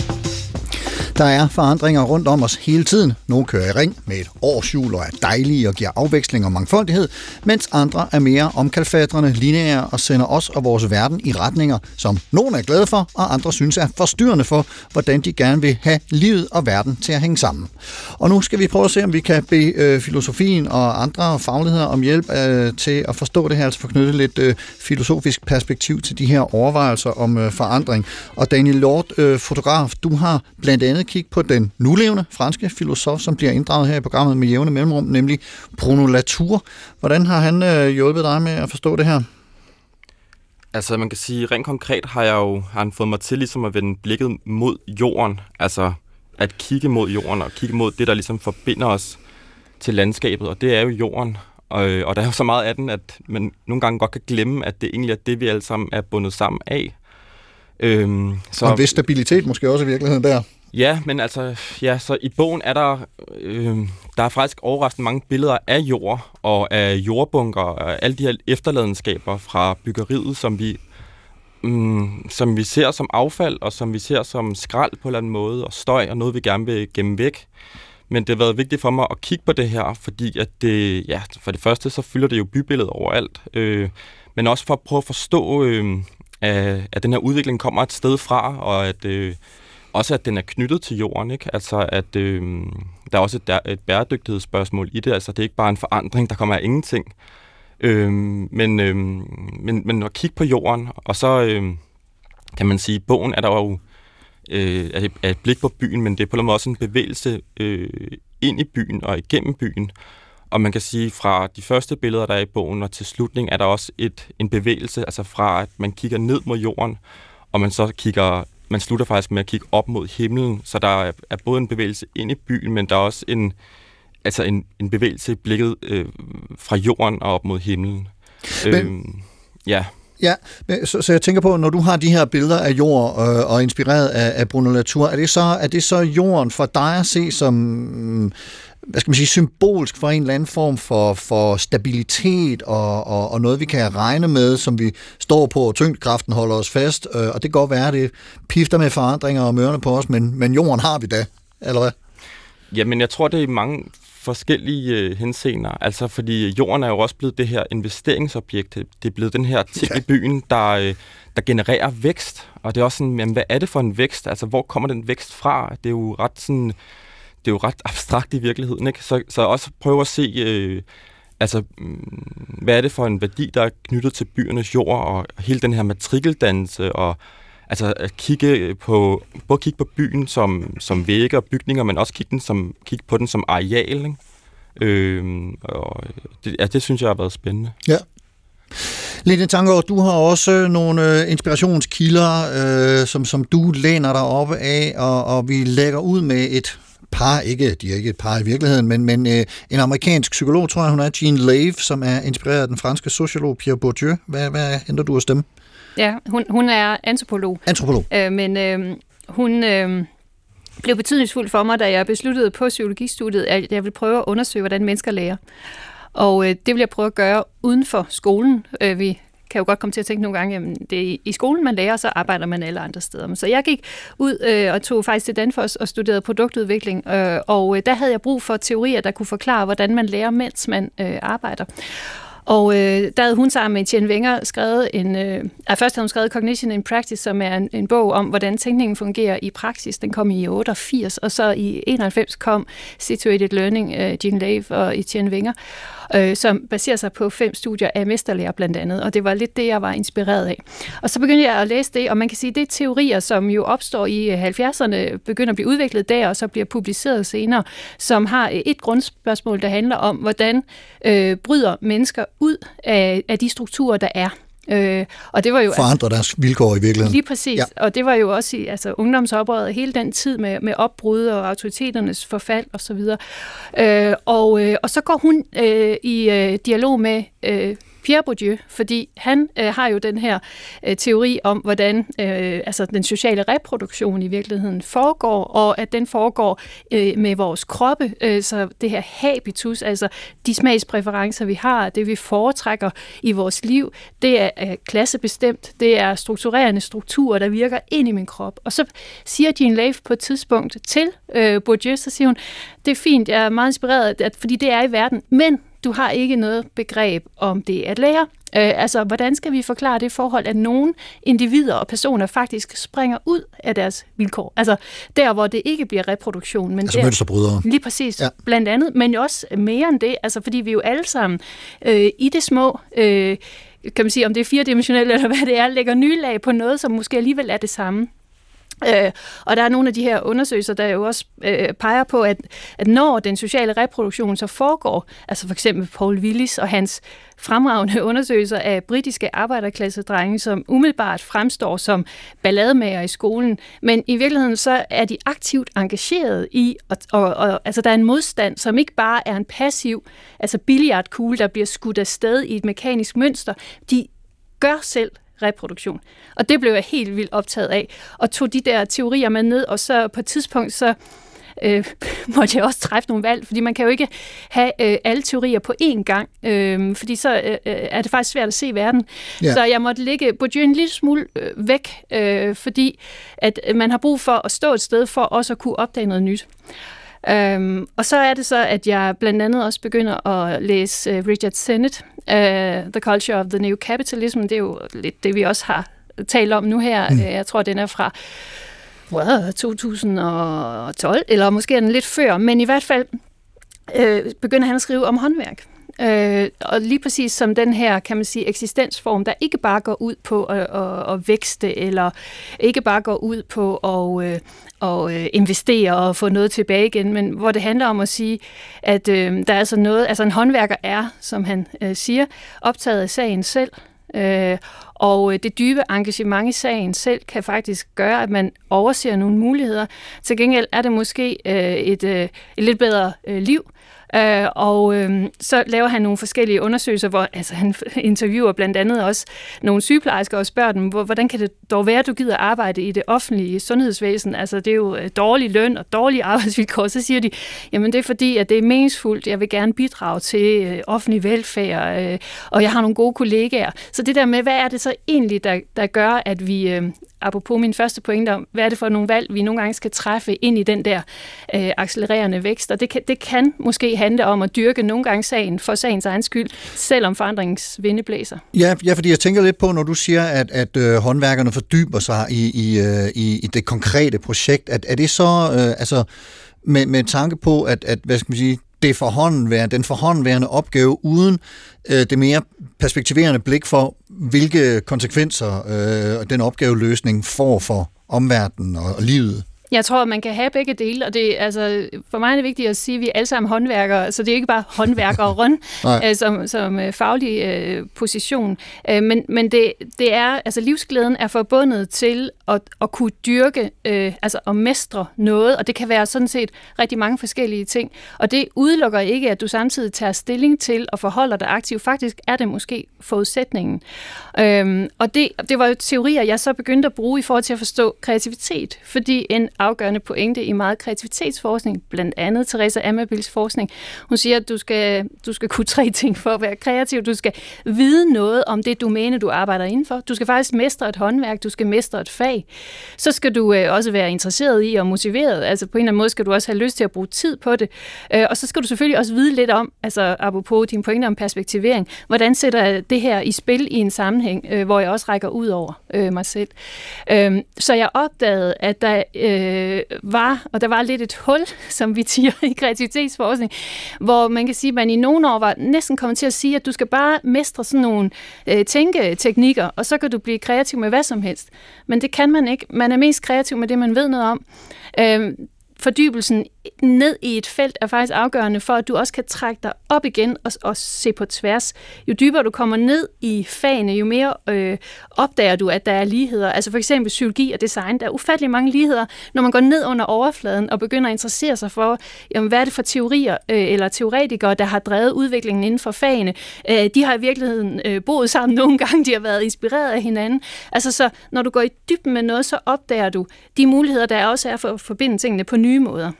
Der er forandringer rundt om os hele tiden. Nogle kører i ring med et årshjul og er dejlige og giver afveksling og mangfoldighed, mens andre er mere omkalfatrende, lineære og sender os og vores verden i retninger, som nogen er glade for, og andre synes er forstyrrende for, hvordan de gerne vil have livet og verden til at hænge sammen. Og nu skal vi prøve at se, om vi kan bede øh, filosofien og andre fagligheder om hjælp øh, til at forstå det her, altså forknytte lidt øh, filosofisk perspektiv til de her overvejelser om øh, forandring. Og Daniel Lord, øh, fotograf, du har blandt andet kigget på den nulevende franske filosof, som bliver inddraget her i programmet med jævne mellemrum, nemlig Bruno Latour. Hvordan har han øh, hjulpet dig med at forstå det her? Altså, man kan sige, rent konkret har jeg jo har han fået mig til ligesom at vende blikket mod jorden. Altså, at kigge mod jorden og kigge mod det, der ligesom forbinder os til landskabet, og det er jo jorden. Og, og der er jo så meget af den, at man nogle gange godt kan glemme, at det egentlig er det, vi alle sammen er bundet sammen af. Øhm, så, og en vis stabilitet måske også i virkeligheden der. Ja, men altså, ja, så i bogen er der, øh, der er faktisk overraskende mange billeder af jord og af jordbunker og alle de her efterladenskaber fra byggeriet, som vi, mm, som vi ser som affald og som vi ser som skrald på en eller anden måde og støj og noget, vi gerne vil gemme væk. Men det har været vigtigt for mig at kigge på det her, fordi at det, ja, for det første, så fylder det jo bybilledet overalt. Øh, men også for at prøve at forstå, øh, at, at den her udvikling kommer et sted fra, og at øh, også at den er knyttet til jorden, ikke? Altså at øh, der er også et, et bæredygtighedsspørgsmål i det, altså det er ikke bare en forandring, der kommer af ingenting. Øh, men, øh, men, men at kigge på jorden, og så øh, kan man sige, bogen er der jo øh, er et blik på byen, men det er på en måde også en bevægelse øh, ind i byen og igennem byen. Og man kan sige, fra de første billeder, der er i bogen, og til slutning, er der også et, en bevægelse, altså fra at man kigger ned mod jorden, og man så kigger, man slutter faktisk med at kigge op mod himlen, så der er, både en bevægelse ind i byen, men der er også en, altså en, en bevægelse i blikket øh, fra jorden og op mod himlen. Men, øhm, ja. Ja, så, så jeg tænker på, når du har de her billeder af jord øh, og inspireret af, af Bruno Latour, er det, så, er det så jorden for dig at se som hvad skal man sige, symbolsk for en eller anden form for, for stabilitet og, og, og noget, vi kan regne med, som vi står på, og tyngdekraften holder os fast. Øh, og det kan godt være, at det pifter med forandringer og mørne på os, men, men jorden har vi da, eller hvad? Jamen, jeg tror, det er mange forskellige øh, henseender. Altså, fordi jorden er jo også blevet det her investeringsobjekt. Det er blevet den her ting ja. i byen, der, øh, der genererer vækst. Og det er også sådan, jamen, hvad er det for en vækst? Altså, hvor kommer den vækst fra? Det er jo ret sådan det er jo ret abstrakt i virkeligheden, ikke? Så, så også prøve at se, øh, altså, mm, hvad er det for en værdi, der er knyttet til byernes jord, og hele den her matrikeldannelse, og altså at kigge på, både kigge på byen som, som vægge og bygninger, men også kigge, den som, kigge på den som areal, ikke? Øh, og det, ja, det synes jeg har været spændende. Ja. Lene Tanker, du har også nogle øh, inspirationskilder, øh, som, som du læner dig op af, og, og vi lægger ud med et par, ikke, de er ikke et par i virkeligheden, men, men øh, en amerikansk psykolog, tror jeg hun er, Jean Lave, som er inspireret af den franske sociolog Pierre Bourdieu. Hvad, hvad henter du af dem? Ja, hun, hun er antropolog. Antropolog. Øh, men øh, hun... Øh, blev betydningsfuld for mig, da jeg besluttede på psykologistudiet, at jeg ville prøve at undersøge, hvordan mennesker lærer. Og øh, det vil jeg prøve at gøre uden for skolen. Øh, vi kan jo godt komme til at tænke nogle gange, at det er i skolen, man lærer, så arbejder man alle andre steder. Så jeg gik ud øh, og tog faktisk til Danfoss og studerede produktudvikling, øh, og øh, der havde jeg brug for teorier, der kunne forklare, hvordan man lærer, mens man øh, arbejder. Og øh, der havde hun sammen med Tjen Wenger skrevet en... Øh, først havde hun skrevet Cognition in Practice, som er en, en bog om, hvordan tænkningen fungerer i praksis. Den kom i 88, og så i 91 kom Situated Learning, øh, Jean Lave og Etienne Wenger øh, som baserer sig på fem studier af mesterlærer blandt andet, og det var lidt det, jeg var inspireret af. Og så begyndte jeg at læse det, og man kan sige, det er teorier, som jo opstår i øh, 70'erne, begynder at blive udviklet der, og så bliver publiceret senere, som har øh, et grundspørgsmål, der handler om, hvordan øh, bryder mennesker ud af, af de strukturer, der er. Øh, og det var jo forandre altså, deres vilkår i virkeligheden. Lige præcis, ja. og det var jo også i altså, ungdomsoprøret hele den tid med, med opbrud og autoriteternes forfald osv. Og, øh, og, øh, og så går hun øh, i øh, dialog med øh, Pierre Bourdieu, fordi han øh, har jo den her øh, teori om, hvordan øh, altså den sociale reproduktion i virkeligheden foregår, og at den foregår øh, med vores kroppe, øh, så det her habitus, altså de smagspræferencer, vi har, det vi foretrækker i vores liv, det er øh, klassebestemt, det er strukturerende strukturer, der virker ind i min krop. Og så siger Jean Leif på et tidspunkt til øh, Bourdieu, så siger hun, det er fint, jeg er meget inspireret, at, fordi det er i verden, men du har ikke noget begreb om det at lære. Øh, altså, hvordan skal vi forklare det forhold, at nogle individer og personer faktisk springer ud af deres vilkår? Altså, der hvor det ikke bliver reproduktion. Men Altså der, mønsterbrydere. Lige præcis, Ja. blandt andet, men også mere end det, altså fordi vi jo alle sammen øh, i det små, øh, kan man sige, om det er firedimensionelt eller hvad det er, lægger nye lag på noget, som måske alligevel er det samme. Øh, og der er nogle af de her undersøgelser, der jo også øh, peger på, at, at når den sociale reproduktion så foregår, altså for eksempel Paul Willis og hans fremragende undersøgelser af britiske arbejderklassedrenge, som umiddelbart fremstår som ballademager i skolen, men i virkeligheden så er de aktivt engageret i, og, og, og altså der er en modstand, som ikke bare er en passiv, altså billiardkugle, der bliver skudt afsted i et mekanisk mønster. De gør selv reproduktion. Og det blev jeg helt vildt optaget af, og tog de der teorier med ned, og så på et tidspunkt så øh, måtte jeg også træffe nogle valg, fordi man kan jo ikke have øh, alle teorier på én gang, øh, fordi så øh, er det faktisk svært at se verden. Ja. Så jeg måtte lægge Bourdieu en lille smule øh, væk, øh, fordi at man har brug for at stå et sted for også at kunne opdage noget nyt. Øhm, og så er det så, at jeg blandt andet også begynder at læse uh, Richard Sennett, uh, The Culture of the New Capitalism. Det er jo lidt det, vi også har talt om nu her. Mm. Jeg tror, den er fra well, 2012, eller måske er den lidt før, men i hvert fald øh, begynder han at skrive om håndværk. Øh, og lige præcis som den her, kan man sige, eksistensform, der ikke bare går ud på at, at, at vækste, eller ikke bare går ud på at, øh, at øh, investere og få noget tilbage igen, men hvor det handler om at sige, at øh, der er altså noget, altså en håndværker er, som han øh, siger, optaget af sagen selv, Øh, og øh, det dybe engagement i sagen selv kan faktisk gøre, at man overser nogle muligheder. Til gengæld er det måske øh, et, øh, et lidt bedre øh, liv. Øh, og øh, så laver han nogle forskellige undersøgelser, hvor altså, han interviewer blandt andet også nogle sygeplejersker og spørger dem, hvordan kan det dog være, at du gider arbejde i det offentlige sundhedsvæsen? Altså det er jo øh, dårlig løn og dårlige arbejdsvilkår. Så siger de, jamen det er fordi, at det er meningsfuldt. Jeg vil gerne bidrage til øh, offentlig velfærd, øh, og jeg har nogle gode kollegaer. Så det der med, hvad er det så egentlig, der, der gør, at vi, øh, apropos min første pointe om, hvad er det for nogle valg, vi nogle gange skal træffe ind i den der øh, accelererende vækst. Og det kan, det kan måske handle om at dyrke nogle gange sagen for sagens egen skyld, selvom forandringsvinde blæser. Ja, ja, fordi jeg tænker lidt på, når du siger, at, at øh, håndværkerne fordyber sig i, i, øh, i, i det konkrete projekt, at er det så øh, altså med, med tanke på, at, at hvad skal man sige, det forhåndenværende, den forhåndenværende opgave uden øh, det mere perspektiverende blik for, hvilke konsekvenser øh, den opgaveløsning får for omverdenen og, og livet. Jeg tror, man kan have begge dele, og det, altså, for mig er det vigtigt at sige, at vi er alle sammen håndværkere, så det er ikke bare håndværkere øh, som, som øh, faglig øh, position, øh, men, men det, det er, altså livsglæden er forbundet til at, at kunne dyrke, øh, altså at mestre noget, og det kan være sådan set rigtig mange forskellige ting, og det udelukker ikke, at du samtidig tager stilling til og forholder dig aktivt. Faktisk er det måske forudsætningen. Øhm, og det, det var jo teorier, jeg så begyndte at bruge i forhold til at forstå kreativitet, fordi en afgørende pointe i meget kreativitetsforskning, blandt andet Teresa Amabils forskning, hun siger, at du skal, du skal kunne tre ting for at være kreativ. Du skal vide noget om det domæne, du arbejder indenfor. Du skal faktisk mestre et håndværk, du skal mestre et fag. Så skal du øh, også være interesseret i og motiveret. Altså på en eller anden måde skal du også have lyst til at bruge tid på det. Øh, og så skal du selvfølgelig også vide lidt om, altså apropos dine pointe om perspektivering, hvordan sætter jeg det her i spil i en sammenhæng, øh, hvor jeg også rækker ud over øh, mig selv. Øh, så jeg opdagede, at der øh, Øh, var, og der var lidt et hul, som vi siger i kreativitetsforskning, hvor man kan sige, at man i nogle år var næsten kommet til at sige, at du skal bare mestre sådan nogle øh, tænketeknikker, og så kan du blive kreativ med hvad som helst. Men det kan man ikke. Man er mest kreativ med det, man ved noget om. Øh, fordybelsen ned i et felt er faktisk afgørende for, at du også kan trække dig op igen og, og se på tværs. Jo dybere du kommer ned i fagene, jo mere øh, opdager du, at der er ligheder. Altså for eksempel psykologi og design, der er ufattelig mange ligheder, når man går ned under overfladen og begynder at interessere sig for, jamen, hvad er det for teorier øh, eller teoretikere, der har drevet udviklingen inden for fagene. Øh, de har i virkeligheden øh, boet sammen nogle gange, de har været inspireret af hinanden. Altså så, når du går i dybden med noget, så opdager du de muligheder, der også er for at forbinde tingene på nye måder.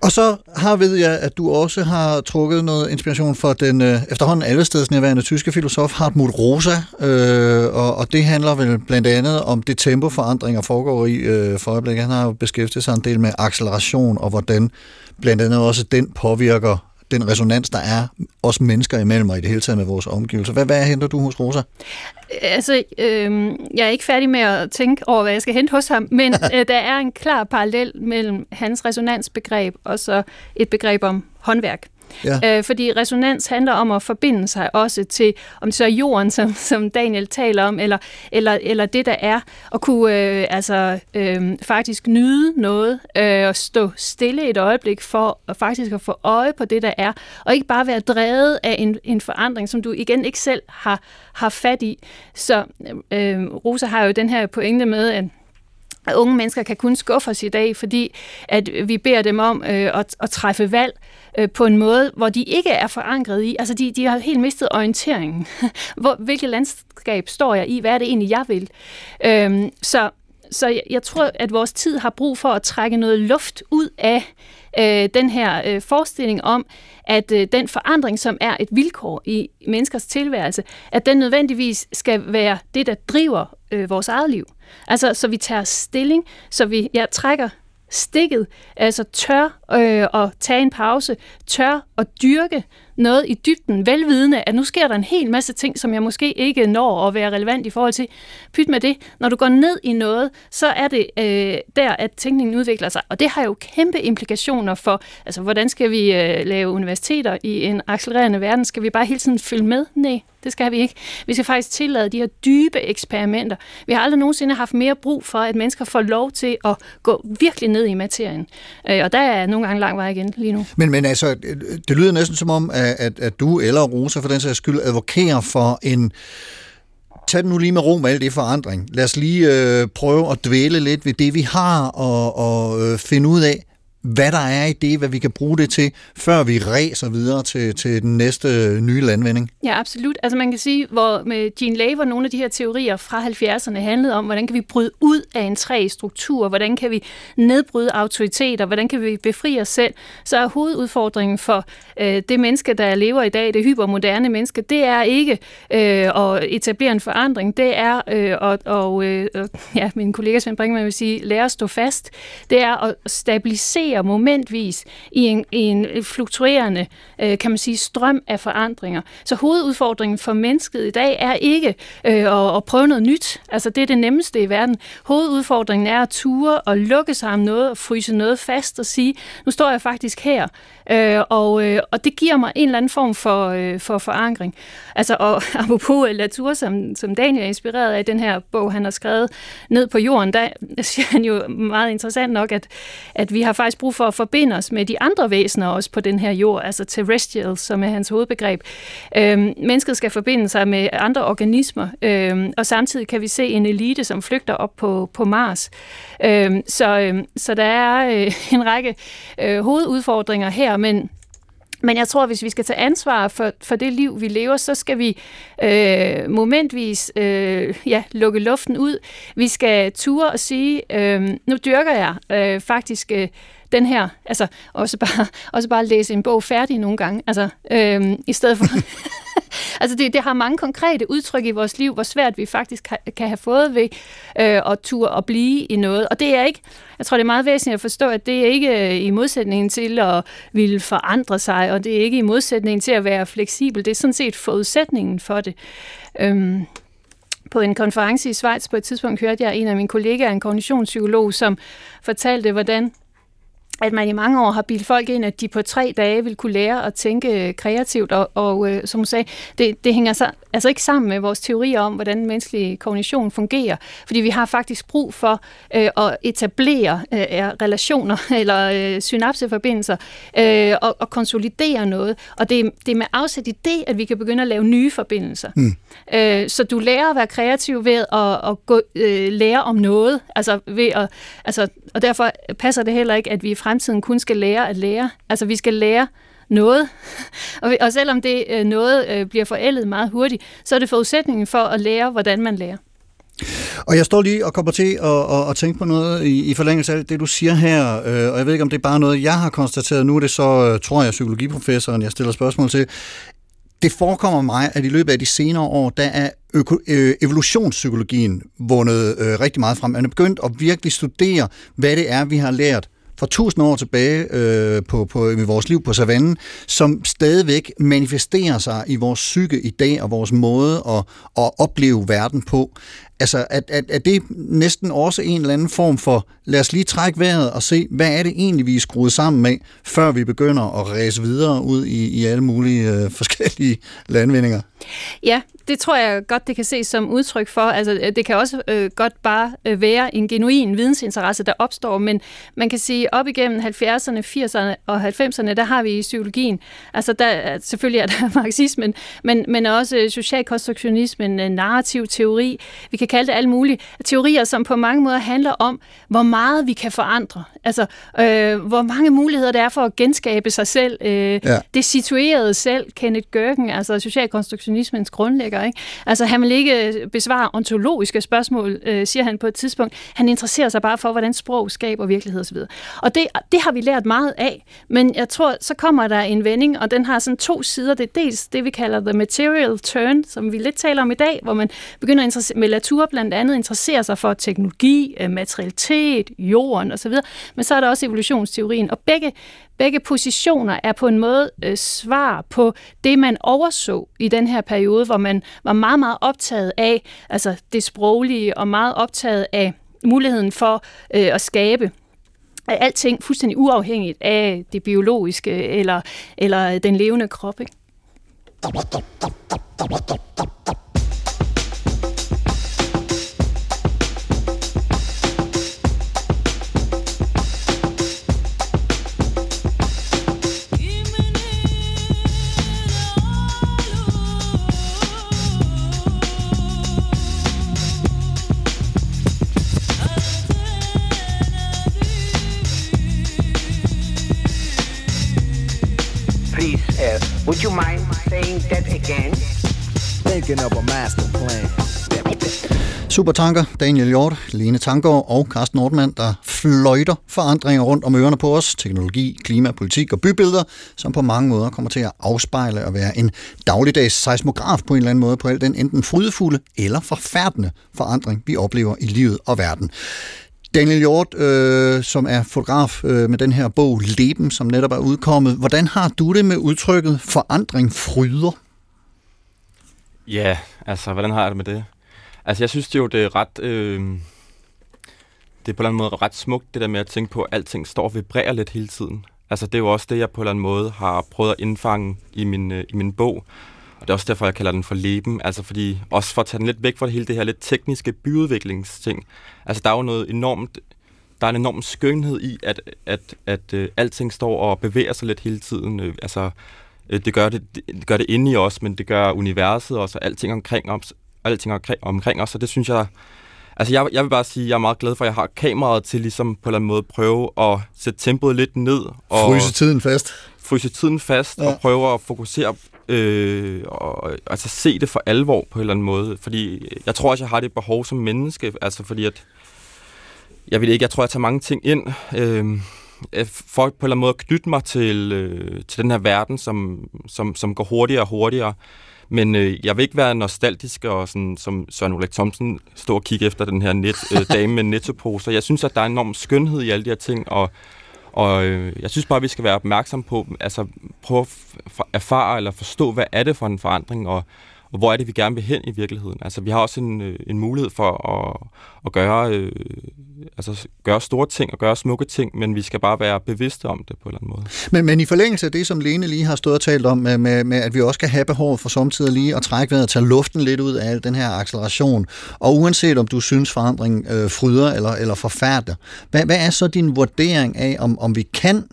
Og så har ved jeg, at du også har trukket noget inspiration for den øh, efterhånden allestedsnærværende tyske filosof Hartmut Rosa, øh, og, og det handler vel blandt andet om det tempoforandringer foregår i øh, for øjeblikket. Han har jo beskæftiget sig en del med acceleration, og hvordan blandt andet også den påvirker den resonans, der er os mennesker imellem, og i det hele taget med vores omgivelser. Hvad, hvad henter du hos Rosa? Altså, øh, jeg er ikke færdig med at tænke over, hvad jeg skal hente hos ham, men øh, der er en klar parallel mellem hans resonansbegreb og så et begreb om håndværk. Ja. Øh, fordi resonans handler om at forbinde sig også til, om det så er jorden, som, som Daniel taler om, eller, eller, eller det, der er, og kunne øh, altså, øh, faktisk nyde noget, øh, og stå stille et øjeblik for at faktisk at få øje på det, der er, og ikke bare være drevet af en, en forandring, som du igen ikke selv har, har fat i. Så øh, Rosa har jo den her pointe med, at at unge mennesker kan kun skuffe os i dag, fordi at vi beder dem om øh, at, at træffe valg øh, på en måde, hvor de ikke er forankret i. Altså, de, de har helt mistet orienteringen. Hvor, hvilket landskab står jeg i? Hvad er det egentlig, jeg vil? Øhm, så så jeg, jeg tror, at vores tid har brug for at trække noget luft ud af øh, den her øh, forestilling om, at øh, den forandring, som er et vilkår i menneskers tilværelse, at den nødvendigvis skal være det, der driver øh, vores eget liv. Altså, så vi tager stilling, så vi ja, trækker stikket, altså tør øh, at tage en pause, tør at dyrke noget i dybden, velvidende, at nu sker der en hel masse ting, som jeg måske ikke når at være relevant i forhold til. Pyt med det. Når du går ned i noget, så er det øh, der, at tænkningen udvikler sig. Og det har jo kæmpe implikationer for, altså hvordan skal vi øh, lave universiteter i en accelererende verden? Skal vi bare hele tiden følge med? Nej, det skal vi ikke. Vi skal faktisk tillade de her dybe eksperimenter. Vi har aldrig nogensinde haft mere brug for, at mennesker får lov til at gå virkelig ned i materien. Øh, og der er nogle gange lang vej igen lige nu. Men, men altså, øh, det lyder næsten som om, at, at at du eller Rosa for den sags skyld advokerer for en tag den nu lige med ro med alt det forandring. Lad os lige øh, prøve at dvæle lidt ved det, vi har, og, og øh, finde ud af, hvad der er i det, hvad vi kan bruge det til, før vi ræser videre til, til den næste øh, nye landvinding. Ja, absolut. Altså man kan sige, hvor med Jean Lay, hvor nogle af de her teorier fra 70'erne handlede om, hvordan kan vi bryde ud af en træ-struktur, hvordan kan vi nedbryde autoriteter, hvordan kan vi befri os selv, så er hovedudfordringen for øh, det menneske, der lever i dag, det hypermoderne menneske, det er ikke øh, at etablere en forandring, det er, øh, at, og, øh, ja, min kollega Svend Brinkmann vil sige, lære at stå fast, det er at stabilisere navigere momentvis i en, i en fluktuerende, øh, kan man sige, strøm af forandringer. Så hovedudfordringen for mennesket i dag er ikke øh, at, at prøve noget nyt. Altså det er det nemmeste i verden. Hovedudfordringen er at ture og lukke sig om noget og fryse noget fast og sige, nu står jeg faktisk her. Øh, og, øh, og det giver mig en eller anden form for, øh, for forankring. Altså, og apropos øh, Latour, som, som Daniel er inspireret af den her bog, han har skrevet ned på jorden, der siger han jo meget interessant nok, at, at vi har faktisk brug for at forbinde os med de andre væsener også på den her jord, altså terrestrial, som er hans hovedbegreb. Øh, mennesket skal forbinde sig med andre organismer, øh, og samtidig kan vi se en elite, som flygter op på, på Mars. Øh, så, øh, så der er øh, en række øh, hovedudfordringer her, men men jeg tror, at hvis vi skal tage ansvar for, for det liv, vi lever, så skal vi øh, momentvis øh, ja, lukke luften ud. Vi skal ture og sige, øh, nu dyrker jeg øh, faktisk øh, den her, altså også bare, også bare læse en bog færdig nogle gange, altså øhm, i stedet for... altså det, det har mange konkrete udtryk i vores liv, hvor svært vi faktisk kan, kan have fået ved øh, at ture og blive i noget. Og det er ikke, jeg tror det er meget væsentligt at forstå, at det er ikke øh, i modsætning til at ville forandre sig, og det er ikke i modsætning til at være fleksibel. Det er sådan set forudsætningen for det. Øhm, på en konference i Schweiz på et tidspunkt hørte jeg en af mine kollegaer, en kognitionspsykolog, som fortalte, hvordan at man i mange år har bildt folk ind, at de på tre dage vil kunne lære at tænke kreativt, og, og øh, som hun sagde, det, det hænger så, altså ikke sammen med vores teorier om, hvordan menneskelig kognition fungerer, fordi vi har faktisk brug for øh, at etablere øh, relationer eller øh, synapseforbindelser øh, og, og konsolidere noget, og det, det er med afsæt i det, at vi kan begynde at lave nye forbindelser. Mm. Øh, så du lærer at være kreativ ved at, at gå, øh, lære om noget, altså ved at, altså, og derfor passer det heller ikke, at vi fremtiden kun skal lære at lære. Altså vi skal lære noget, og, og selvom det øh, noget øh, bliver forældet meget hurtigt, så er det forudsætningen for at lære, hvordan man lærer. Og jeg står lige og kommer til at, at, at tænke på noget i, i forlængelse af det, du siger her, øh, og jeg ved ikke, om det er bare noget, jeg har konstateret. Nu er det så, øh, tror jeg, psykologiprofessoren, jeg stiller spørgsmål til. Det forekommer mig, at i løbet af de senere år, der er øko, øh, evolutionspsykologien vundet øh, rigtig meget frem. Man er begyndt at virkelig studere, hvad det er, vi har lært for tusind år tilbage øh, på, på, i vores liv på savannen, som stadigvæk manifesterer sig i vores psyke i dag og vores måde at, at opleve verden på. Altså, at, at, at det næsten også en eller anden form for, lad os lige trække vejret og se, hvad er det egentlig, vi er skruet sammen med, før vi begynder at ræse videre ud i, i alle mulige øh, forskellige landvindinger? Ja, det tror jeg godt, det kan ses som udtryk for. Altså, øh, det kan også øh, godt bare øh, være en genuin vidensinteresse, der opstår, men man kan sige, op igennem 70'erne, 80'erne og 90'erne, der har vi i psykologien, altså der, øh, selvfølgelig er der marxismen, men, men også socialkonstruktionismen, narrativ teori, vi kan kalde det alt muligt, teorier, som på mange måder handler om, hvor meget vi kan forandre. Altså, øh, hvor mange muligheder der er for at genskabe sig selv. Øh, ja. Det situerede selv, Kenneth Gergen, altså socialkonstruktionismens grundlægger, ikke? Altså, han vil ikke besvare ontologiske spørgsmål, øh, siger han på et tidspunkt. Han interesserer sig bare for, hvordan sprog skaber virkelighed osv. Og det, det har vi lært meget af, men jeg tror, så kommer der en vending, og den har sådan to sider. Det er dels det, vi kalder the material turn, som vi lidt taler om i dag, hvor man begynder at med Latour blandt andet interesserer sig for teknologi, øh, materialitet, jorden osv., men så er der også evolutionsteorien, og begge Begge positioner er på en måde øh, svar på det, man overså i den her periode, hvor man var meget, meget optaget af altså det sproglige og meget optaget af muligheden for øh, at skabe alting fuldstændig uafhængigt af det biologiske eller, eller den levende krop. Ikke? Mind saying that again? Thinking of a master plan. Supertanker, Daniel Hjort, Lene Tankgaard og Carsten Nordmann, der fløjter forandringer rundt om ørerne på os. Teknologi, klima, politik og bybilleder, som på mange måder kommer til at afspejle og være en dagligdags seismograf på en eller anden måde på al den enten frydefulde eller forfærdende forandring, vi oplever i livet og verden. Daniel Hjort, øh, som er fotograf øh, med den her bog Leben, som netop er udkommet. Hvordan har du det med udtrykket forandring fryder? Ja, altså, hvordan har jeg det med det? Altså, jeg synes det jo, det er ret... Øh, det er på en eller anden måde ret smukt, det der med at tænke på, at alting står og vibrerer lidt hele tiden. Altså, det er jo også det, jeg på en eller anden måde har prøvet at indfange i min, øh, i min bog. Og det er også derfor, jeg kalder den for leben. Altså fordi, også for at tage den lidt væk fra hele det her lidt tekniske byudviklingsting. Altså der er jo noget enormt, der er en enorm skønhed i, at, at, at, uh, alting står og bevæger sig lidt hele tiden. Uh, altså, uh, det, gør det, det gør det inde i os, men det gør universet også, og alting omkring os, alting omkring, omkring os, og det synes jeg, Altså, jeg, jeg vil bare sige, at jeg er meget glad for, at jeg har kameraet til ligesom på en eller anden måde prøve at sætte tempoet lidt ned. Og fryse tiden fast. Fryse tiden fast ja. og prøve at fokusere øh, og altså se det for alvor på en eller anden måde. Fordi jeg tror også, jeg har det behov som menneske, altså fordi at, jeg ved ikke, jeg tror, jeg tager mange ting ind, øh, for på en eller anden måde at knytte mig til, øh, til den her verden, som, som, som går hurtigere og hurtigere. Men øh, jeg vil ikke være nostalgisk og sådan, som Søren Ulrik Thomsen stå og kigge efter den her net, øh, dame med nettoposer. Jeg synes, at der er enorm skønhed i alle de her ting, og og øh, jeg synes bare, at vi skal være opmærksom på, altså prøve at erfare eller forstå, hvad er det for en forandring, og, og hvor er det, vi gerne vil hen i virkeligheden. Altså, vi har også en, øh, en mulighed for at, at gøre, øh, altså, gøre store ting og gøre smukke ting, men vi skal bare være bevidste om det på en eller anden måde. Men, men i forlængelse af det, som Lene lige har stået og talt om, med, med, med at vi også skal have behov for samtidig lige at trække vejret og tage luften lidt ud af al den her acceleration, og uanset om du synes forandring øh, fryder eller, eller forfærder, hvad, hvad er så din vurdering af, om, om vi kan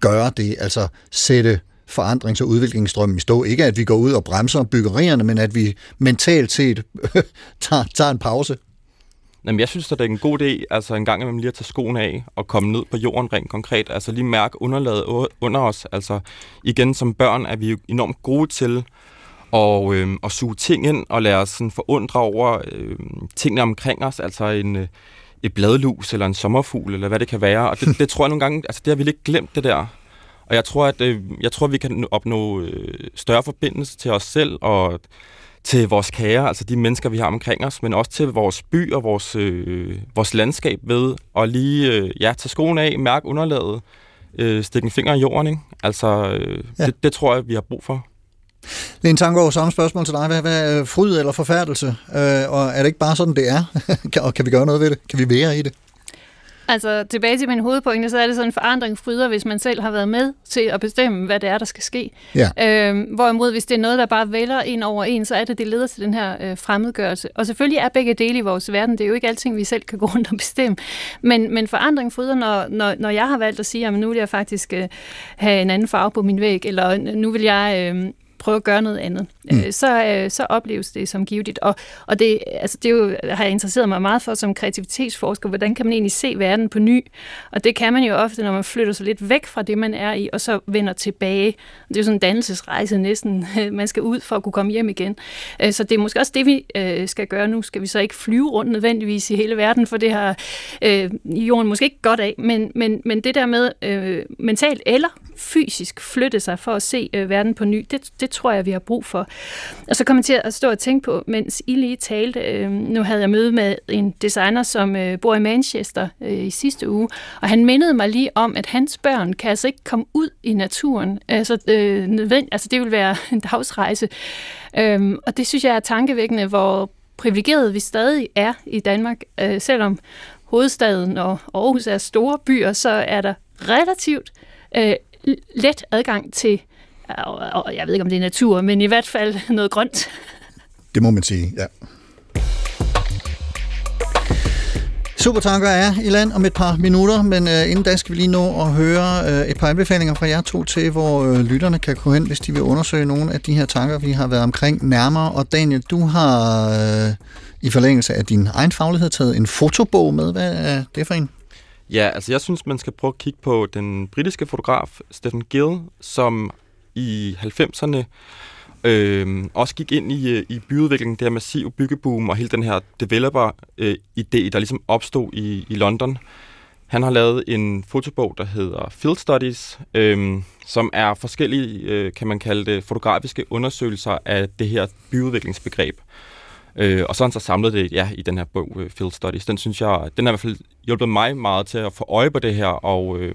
gøre det, altså sætte forandrings- og udviklingsstrømmen i stå. Ikke at vi går ud og bremser byggerierne, men at vi mentalt set tager, tager en pause. Jamen, jeg synes, at det er en god idé, altså en gang imellem lige at tage skoen af og komme ned på jorden rent konkret. Altså lige mærke underlaget under os. Altså igen, som børn er vi jo enormt gode til at, øh, at suge ting ind og lade os sådan forundre over øh, tingene omkring os. Altså en, øh, et bladlus eller en sommerfugl, eller hvad det kan være. Og det, det tror jeg nogle gange, altså det har vi lidt glemt det der. Og jeg tror, at øh, jeg tror, at vi kan opnå øh, større forbindelse til os selv og til vores kære, altså de mennesker, vi har omkring os, men også til vores by og vores, øh, vores landskab ved at lige øh, ja, tage skoen af, mærke underlaget, øh, stikke en finger i jorden. Ikke? Altså, øh, ja. det, det tror jeg, vi har brug for. Lene Tanggaard, samme spørgsmål til dig. Hvad, hvad er fryd eller forfærdelse? Øh, og er det ikke bare sådan, det er? og kan vi gøre noget ved det? Kan vi være i det? Altså tilbage til min hovedpointe, så er det sådan en forandring fryder, hvis man selv har været med til at bestemme, hvad det er, der skal ske. Ja. Øhm, hvorimod, hvis det er noget, der bare vælger ind over en, så er det, det leder til den her øh, fremmedgørelse. Og selvfølgelig er begge dele i vores verden. Det er jo ikke alting, vi selv kan gå rundt og bestemme. Men, men forandring fryder, når, når, når jeg har valgt at sige, at nu vil jeg faktisk øh, have en anden farve på min væg, eller nu vil jeg øh, prøve at gøre noget andet, mm. øh, så, øh, så opleves det som givetigt. Og, og det, altså, det er jo, har jeg interesseret mig meget for som kreativitetsforsker, hvordan kan man egentlig se verden på ny? Og det kan man jo ofte, når man flytter sig lidt væk fra det, man er i, og så vender tilbage. Det er jo sådan en dannelsesrejse næsten. Man skal ud for at kunne komme hjem igen. Øh, så det er måske også det, vi øh, skal gøre nu. Skal vi så ikke flyve rundt nødvendigvis i hele verden, for det har øh, jorden måske ikke godt af, men, men, men det der med øh, mentalt eller fysisk flytte sig for at se øh, verden på ny, det, det tror jeg, vi har brug for. Og så kom jeg til at stå og tænke på, mens I lige talte, øh, nu havde jeg møde med en designer, som øh, bor i Manchester øh, i sidste uge, og han mindede mig lige om, at hans børn kan altså ikke komme ud i naturen. Altså, øh, nødvend, altså det vil være en dagsrejse. Øh, og det synes jeg er tankevækkende, hvor privilegeret vi stadig er i Danmark, øh, selvom hovedstaden og Aarhus er store byer, så er der relativt øh, let adgang til, og jeg ved ikke om det er natur, men i hvert fald noget grønt. Det må man sige, ja. Supertanker er i land om et par minutter, men uh, inden da skal vi lige nå at høre uh, et par anbefalinger fra jer to til, hvor uh, lytterne kan gå hen, hvis de vil undersøge nogle af de her tanker, vi har været omkring nærmere. Og Daniel, du har uh, i forlængelse af din egen faglighed taget en fotobog med. Hvad er det for en? Ja, altså jeg synes, man skal prøve at kigge på den britiske fotograf Stephen Gill, som i 90'erne øh, også gik ind i, øh, i byudviklingen, det her massive byggeboom og hele den her developer-idé, øh, der ligesom opstod i, i London. Han har lavet en fotobog, der hedder Field Studies, øh, som er forskellige, øh, kan man kalde det, fotografiske undersøgelser af det her byudviklingsbegreb. Øh, og så har han så samlet det ja, i den her bog, øh, Field Studies. Den synes jeg, den har i hvert fald hjulpet mig meget til at få øje på det her, og øh,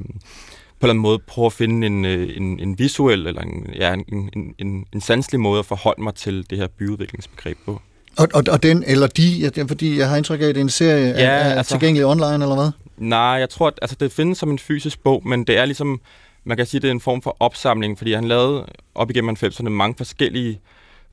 på en eller anden måde prøve at finde en, øh, en, en visuel, eller en, ja, en, en, en, en sanselig måde at forholde mig til det her byudviklingsbegreb på. Og, og, og den, eller de, ja, fordi jeg har indtryk af, at det er en serie, ja, er, er altså, tilgængelig online, eller hvad? Nej, jeg tror, at altså, det findes som en fysisk bog, men det er ligesom, man kan sige, det er en form for opsamling, fordi han lavede op igennem 90'erne mange forskellige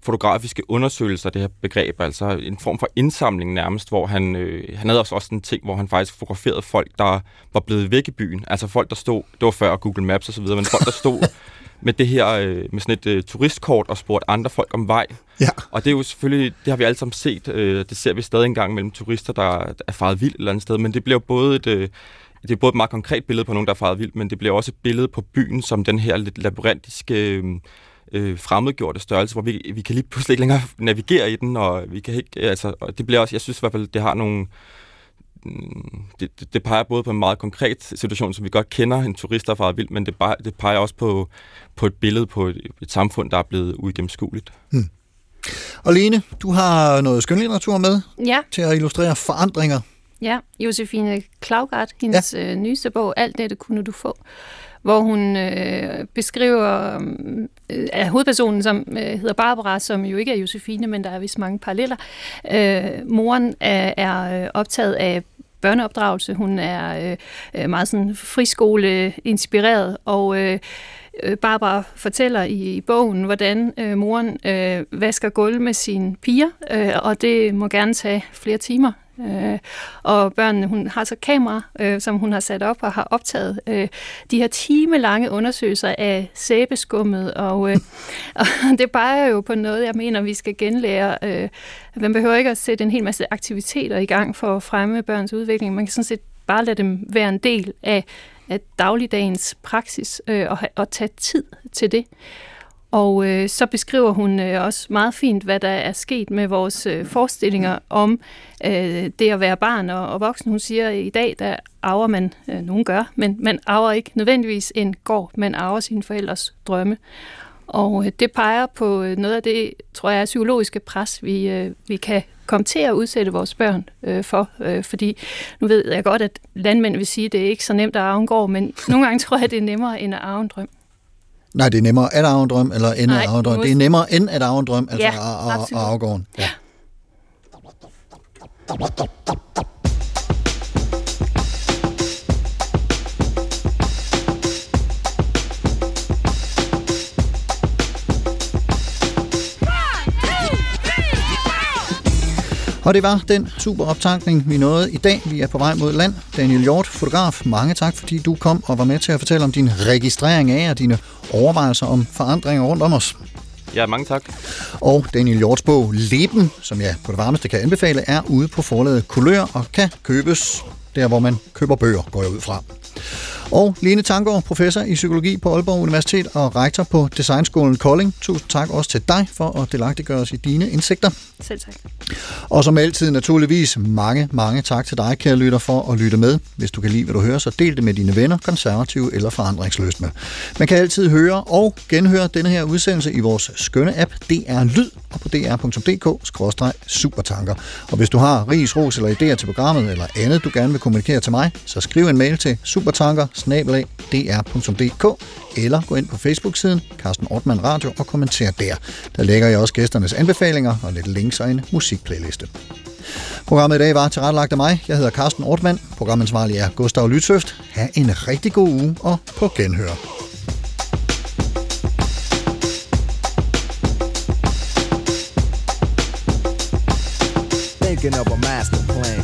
fotografiske undersøgelser det her begreb, altså en form for indsamling nærmest, hvor han, øh, han havde også, også en ting, hvor han faktisk fotograferede folk, der var blevet væk i byen. Altså folk, der stod, det var før Google Maps og så videre, men folk, der stod med det her, øh, med sådan et øh, turistkort og spurgte andre folk om vej. Ja. Og det er jo selvfølgelig, det har vi alle sammen set, øh, det ser vi stadig engang mellem turister, der er faret vildt et eller andet sted, men det bliver både et, øh, det er både et meget konkret billede på nogen, der er faret vildt, men det bliver også et billede på byen som den her lidt labyrintiske øh, øh, fremmedgjorte størrelse, hvor vi, vi kan lige pludselig ikke længere navigere i den, og vi kan ikke, altså, og det bliver også, jeg synes i hvert fald, det har nogle, mm, det, det, det peger både på en meget konkret situation, som vi godt kender, en turist, der er vildt, men det, bare, det peger også på, på et billede på et, et samfund, der er blevet uigennemskueligt. Hmm. Og Lene, du har noget skønlitteratur med ja. til at illustrere forandringer. Ja, Josefine Klaugart, hendes ja. øh, nyeste bog, Alt det, det kunne du få hvor hun øh, beskriver øh, af hovedpersonen, som øh, hedder Barbara, som jo ikke er Josefine, men der er vist mange paralleller. Øh, moren er, er øh, optaget af børneopdragelse. Hun er øh, øh meget sådan friskole-inspireret, og øh, øh, Barbara fortæller i, i bogen, hvordan øh, moren øh, vasker gulv med sine piger, øh, og det må gerne tage flere timer. Øh, og børnene, hun har så kamera, øh, som hun har sat op og har optaget øh, de her timelange undersøgelser af sæbeskummet, og, øh, og det peger jo på noget, jeg mener, vi skal genlære. Øh, man behøver ikke at sætte en hel masse aktiviteter i gang for at fremme børns udvikling. Man kan sådan set bare lade dem være en del af, af dagligdagens praksis øh, og, og tage tid til det. Og øh, så beskriver hun øh, også meget fint, hvad der er sket med vores øh, forestillinger om øh, det at være barn og, og voksen. Hun siger, at i dag der arver man, øh, nogen gør, men man arver ikke nødvendigvis en gård, man arver sine forældres drømme. Og øh, det peger på øh, noget af det, tror jeg, er psykologiske pres, vi, øh, vi kan komme til at udsætte vores børn øh, for. Øh, fordi nu ved jeg godt, at landmænd vil sige, at det er ikke så nemt at arve en gård, men nogle gange tror jeg, at det er nemmere end at arve en drøm. Nej, det er nemmere at arve en drøm, eller end at arve en drøm. Det er nemmere end at arve en drøm, altså ja, at arve gården. Ja. Og det var den super optankning, vi nåede i dag. Vi er på vej mod land. Daniel Hjort, fotograf, mange tak, fordi du kom og var med til at fortælle om din registrering af og dine overvejelser om forandringer rundt om os. Ja, mange tak. Og Daniel Hjorts bog Leben, som jeg på det varmeste kan anbefale, er ude på forlaget Kulør og kan købes der, hvor man køber bøger, går jeg ud fra. Og Lene Tangård, professor i psykologi på Aalborg Universitet og rektor på Designskolen Kolding. Tusind tak også til dig for at delagtiggøre os i dine indsigter. Selv tak. Og som altid naturligvis mange, mange tak til dig, kære lytter, for at lytte med. Hvis du kan lide, hvad du hører, så del det med dine venner, konservative eller forandringsløsne. Man kan altid høre og genhøre denne her udsendelse i vores skønne app DR Lyd og på dr.dk-supertanker. Og hvis du har ris, ros eller idéer til programmet eller andet, du gerne vil kommunikere til mig, så skriv en mail til supertanker eller gå ind på Facebook-siden Carsten Ortmann Radio og kommenter der. Der lægger jeg også gæsternes anbefalinger og lidt links og en musikplayliste. Programmet i dag var tilrettelagt af mig. Jeg hedder Carsten Ortmann. Programansvarlig er Gustav Lytsøft. Ha' en rigtig god uge og på genhør. Thinking of a master plan.